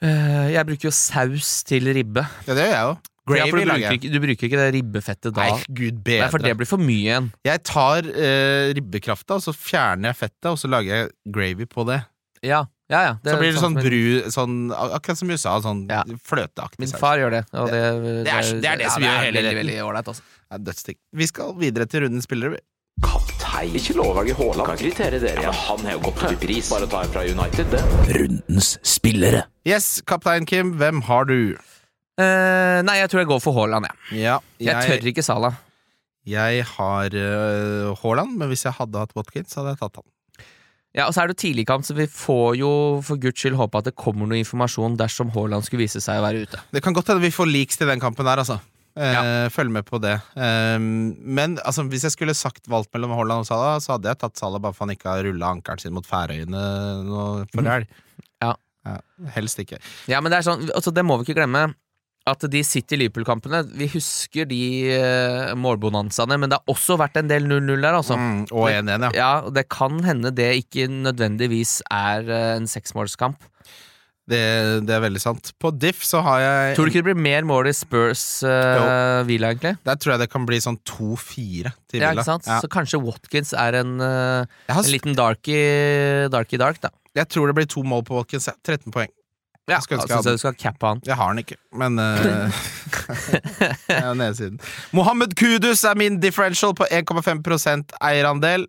S3: eh, Jeg bruker jo saus til ribbe.
S2: Ja, det gjør jeg jo.
S3: Ja, for du, bruker ikke, du bruker ikke det ribbefettet da?
S2: Nei, gud bedre.
S3: Nei, for det blir for mye igjen.
S2: Jeg tar eh, ribbekrafta, og så fjerner jeg fettet, og så lager jeg gravy på det.
S3: Ja, ja, ja
S2: så blir det sånn
S3: sånn
S2: bru sånn, Akkurat som USA, sånn
S3: Ja.
S2: fløteaktig
S3: Min far gjør det, og det,
S2: det er- det er det som gjør hele retten.
S3: veldig ålreit. Altså.
S2: Dødsdigg. Vi skal videre til rundens spillere.
S1: Kaptein. Ikke lovvelge Haaland. Kan kritere dere. Ja, men han har jo gått opp i pris. Bare ta en fra United, det. Rundens spillere.
S2: Yes, kaptein Kim, hvem har du?
S3: Eh, nei, jeg tror jeg går for Haaland, jeg.
S2: Ja,
S3: Jeg tør ikke Sala.
S2: Jeg har uh, Haaland, men hvis jeg hadde hatt Watkins, så hadde jeg tatt han.
S3: Ja, og så er det tidlig kamp, så vi får jo for guds skyld håpe at det kommer noe informasjon dersom Haaland skulle vise seg å være ute.
S2: Det kan godt hende vi får leaks til den kampen der, altså. Eh, Følg med på det. Eh, men altså, hvis jeg skulle sagt valgt mellom Haaland og Salah, så hadde jeg tatt Salah bare for han ikke har rulla ankelen sin mot Færøyene nå forrige helg.
S3: Ja.
S2: Helst ikke.
S3: Ja, men det er sånn, altså, det må vi ikke glemme. At de sitter i Liverpool-kampene Vi husker de uh, målbonanzaene, men det har også vært en del 0-0 der, altså.
S2: Mm, og 1-1, ja.
S3: Ja, Det kan hende det ikke nødvendigvis er uh, en seksmålskamp.
S2: Det, det er veldig sant. På Diff så har jeg
S3: Tror du ikke det blir mer mål i Spurs uh, Villa, egentlig?
S2: Der tror jeg det kan bli sånn 2-4 til
S3: Ja, ikke sant?
S2: Ja.
S3: Så kanskje Watkins er en, uh, en liten darky, darky dark, da.
S2: jeg tror det blir to mål på Watkins. 13 poeng.
S3: Ja,
S2: Jeg jeg
S3: du skal cappe han.
S2: Jeg har den ikke, men uh, Jeg har nedsiden. Mohammed Kudus er min differential på 1,5% eierandel.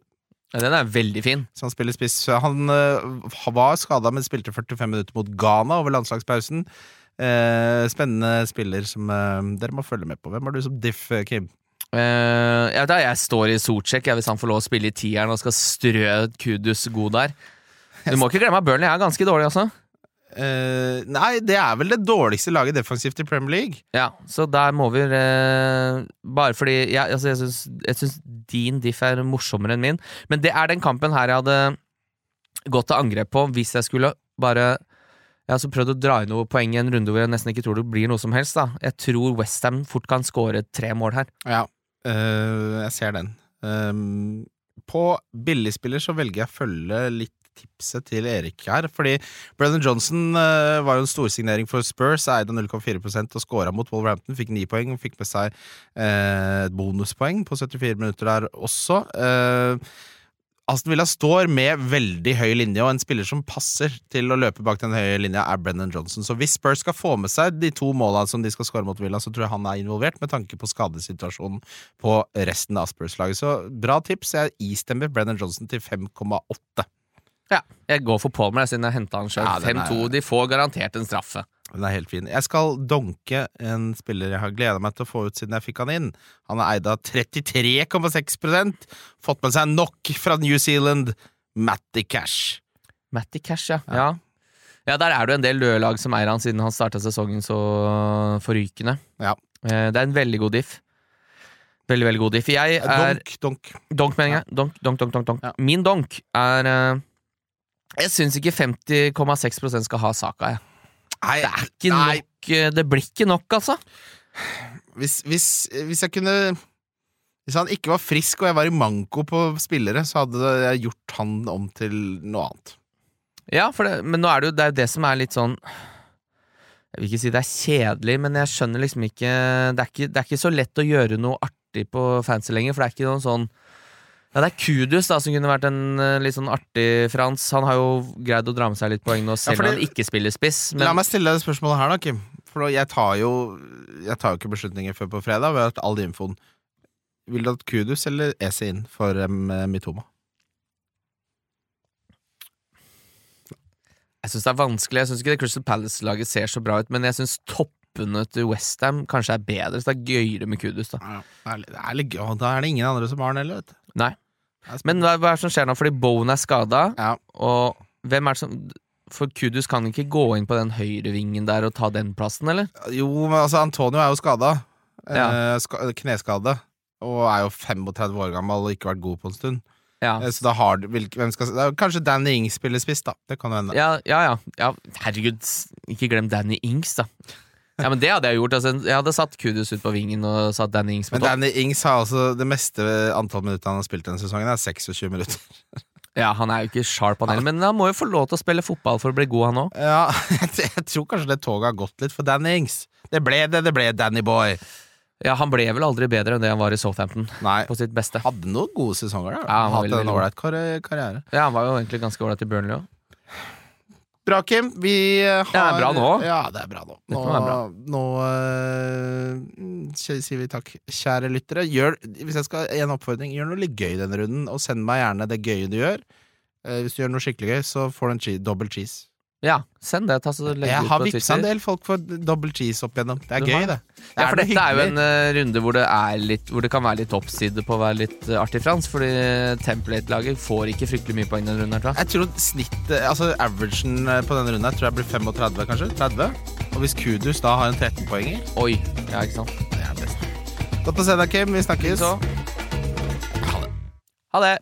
S3: Ja, den er veldig fin.
S2: Så han spiller spiss. Han uh, var skada, men spilte 45 minutter mot Ghana over landslagspausen. Uh, spennende spiller som uh, dere må følge med på. Hvem har du som diff, Kim?
S3: Ja, da jeg står i Socek, hvis han får lov å spille i tieren og skal strø Kudus god der. Du må ikke glemme at Burnley er ganske dårlig også.
S2: Eh, nei, det er vel det dårligste laget defensivt i Premier League.
S3: Ja, så der må vi uh, Bare fordi ja, altså jeg, syns, jeg syns din diff er morsommere enn min. Men det er den kampen her jeg hadde gått til angrep på hvis jeg skulle bare Jeg har altså prøvd å dra inn noe poeng i en runde hvor jeg nesten ikke tror det blir noe som helst. da Jeg tror Westham fort kan skåre tre mål her.
S2: Ja, eh, jeg ser den. Um, på billigspiller så velger jeg å følge litt tipset til Erik her, fordi Brennan Johnson uh, var jo en storsignering for Spurs, eide 0,4% og scora mot Wolverhampton, fikk ni poeng, fikk med seg et uh, bonuspoeng på 74 minutter der også. Uh, Aston Villa står med veldig høy linje, og en spiller som passer til å løpe bak den høye linja, er Brennan Johnson. Så hvis Spurs skal få med seg de to måla som de skal skåre mot Villa, så tror jeg han er involvert, med tanke på skadesituasjonen på resten av Spurs-laget. Så bra tips. Jeg istemmer Brennan Johnson til 5,8.
S3: Ja, Jeg går for Palmer siden jeg henta han sjøl.
S2: Ja, er-
S3: 5-2. De får garantert en straffe.
S2: Den er helt fin. Jeg skal donke en spiller jeg har gleda meg til å få ut siden jeg fikk han inn. Han er eid av 33,6% Fått med seg nok fra New Zealand. Matty Cash.
S3: Matty Cash, ja. ja. Ja, Der er det en del lølag som eier han, siden han starta sesongen så forrykende.
S2: Ja.
S3: Eh, Det er en veldig god diff. Veldig, veldig god diff. Jeg er
S2: Donk, donk.
S3: Donk, mener jeg. Donk, donk, donk, donk, donk. Min donk er eh, Jeg syns ikke 50,6% skal ha saka, jeg.
S2: Nei,
S3: Det er ikke
S2: nei.
S3: nok eh, Det blir ikke nok, altså.
S2: Hvis, hvis, hvis jeg kunne Hvis han ikke var frisk og jeg var i manko på spillere, så hadde jeg gjort han om til noe annet.
S3: Ja, for det, men nå er det jo det, er det som er litt sånn Jeg vil ikke si det er kjedelig, men jeg skjønner liksom ikke Det er ikke, det er ikke så lett å gjøre noe artig på fancy lenger, for det er ikke noen sånn ja, Det er Kudus da som kunne vært en eh, litt sånn artig Frans. Han har jo greid å dra med seg litt poeng nå, selv
S2: om
S3: om han ikke spiller spiss.
S2: La meg stille deg spørsmålet her, da, Kim. For jeg tar jo Jeg tar jo ikke beslutninger før på fredag. Vi har hatt all infoen. Vil du at Kudus eller Ese inn for um, Mitoma?
S3: jeg syns det er vanskelig. Jeg syns ikke det Crystal Palace-laget ser så bra ut, men jeg syns toppene til Westham kanskje er bedre, så det er gøyere med Kudus, da.
S2: Ja, det er litt- det er litt gøy. Da er det ingen andre som har den heller, vet du.
S3: Nei. Men hva, hva er det som skjer nå? Fordi Bowen er skada,
S2: Ja.
S3: og hvem er det som For Kudus kan ikke gå inn på den høyrevingen der og ta den plassen, eller?
S2: Jo, men altså, Antonio er jo skada.
S3: Ja.
S2: Eh, ska, kneskade. Og er jo 35 år gammel og ikke vært god på en stund.
S3: Ja.
S2: Eh, Så da har du Kanskje Danny Ings spiller spiss, da. Det kan jo hende.
S3: Ja, ja, ja, ja. Herregud, ikke glem Danny Ings, da. Ja, men det hadde jeg gjort. Altså, jeg hadde satt Kudus ut på vingen og satt Danny Ings på
S2: Men. Danny Ings har altså det meste antall minutter han har spilt denne sesongen, er 26 minutter.
S3: Ja, Han er jo ikke sharp, han heller, men han må jo få lov til å spille fotball for å bli god, han òg.
S2: Ja, jeg, tror kanskje det toget har gått litt for Danny Ings. Det ble det, det ble Danny Boy.
S3: Ja, han ble vel aldri bedre enn det han var i Southampton,
S2: Nei,
S3: på sitt beste.
S2: hadde noen gode sesonger da.
S3: Ja, han
S2: Hatt
S3: veldig,
S2: en ålreit karriere.
S3: Ja, Han var jo egentlig ganske ålreit i Burnley òg.
S2: Bra, Kim. Vi eh, har
S3: det er bra nå.
S2: Ja, det er bra nå. Nå,
S3: bra.
S2: nå uh, sier vi takk, kjære lyttere. Gjør, hvis jeg skal en oppfordring, gjør noe litt gøy denne runden, og send meg gjerne det gøye du gjør. Uh, hvis du gjør noe skikkelig gøy, så får du en cheese, double cheese.
S3: Ja, send det. Ta så det
S2: Jeg har vippsa en del folk for double cheese opp igjennom. Det er
S3: Du
S2: gøy,
S3: har
S2: det.
S3: Ja, for dette er jo en uh, runde hvor det, er litt, hvor det kan være litt toppside på å være litt uh, artig, Frans. Fordi Template-laget får ikke fryktelig mye poeng denne runden. her,
S2: jeg. Tror snittet, altså averagen eh, på denne runden her tror jeg blir 35, kanskje. 30. Og hvis Kudus da har en 13-poenger
S3: Oi, ja, ikke sant.
S2: Det er best. Godt å se deg, Kim. Vi snakkes.
S3: Så. Ha det.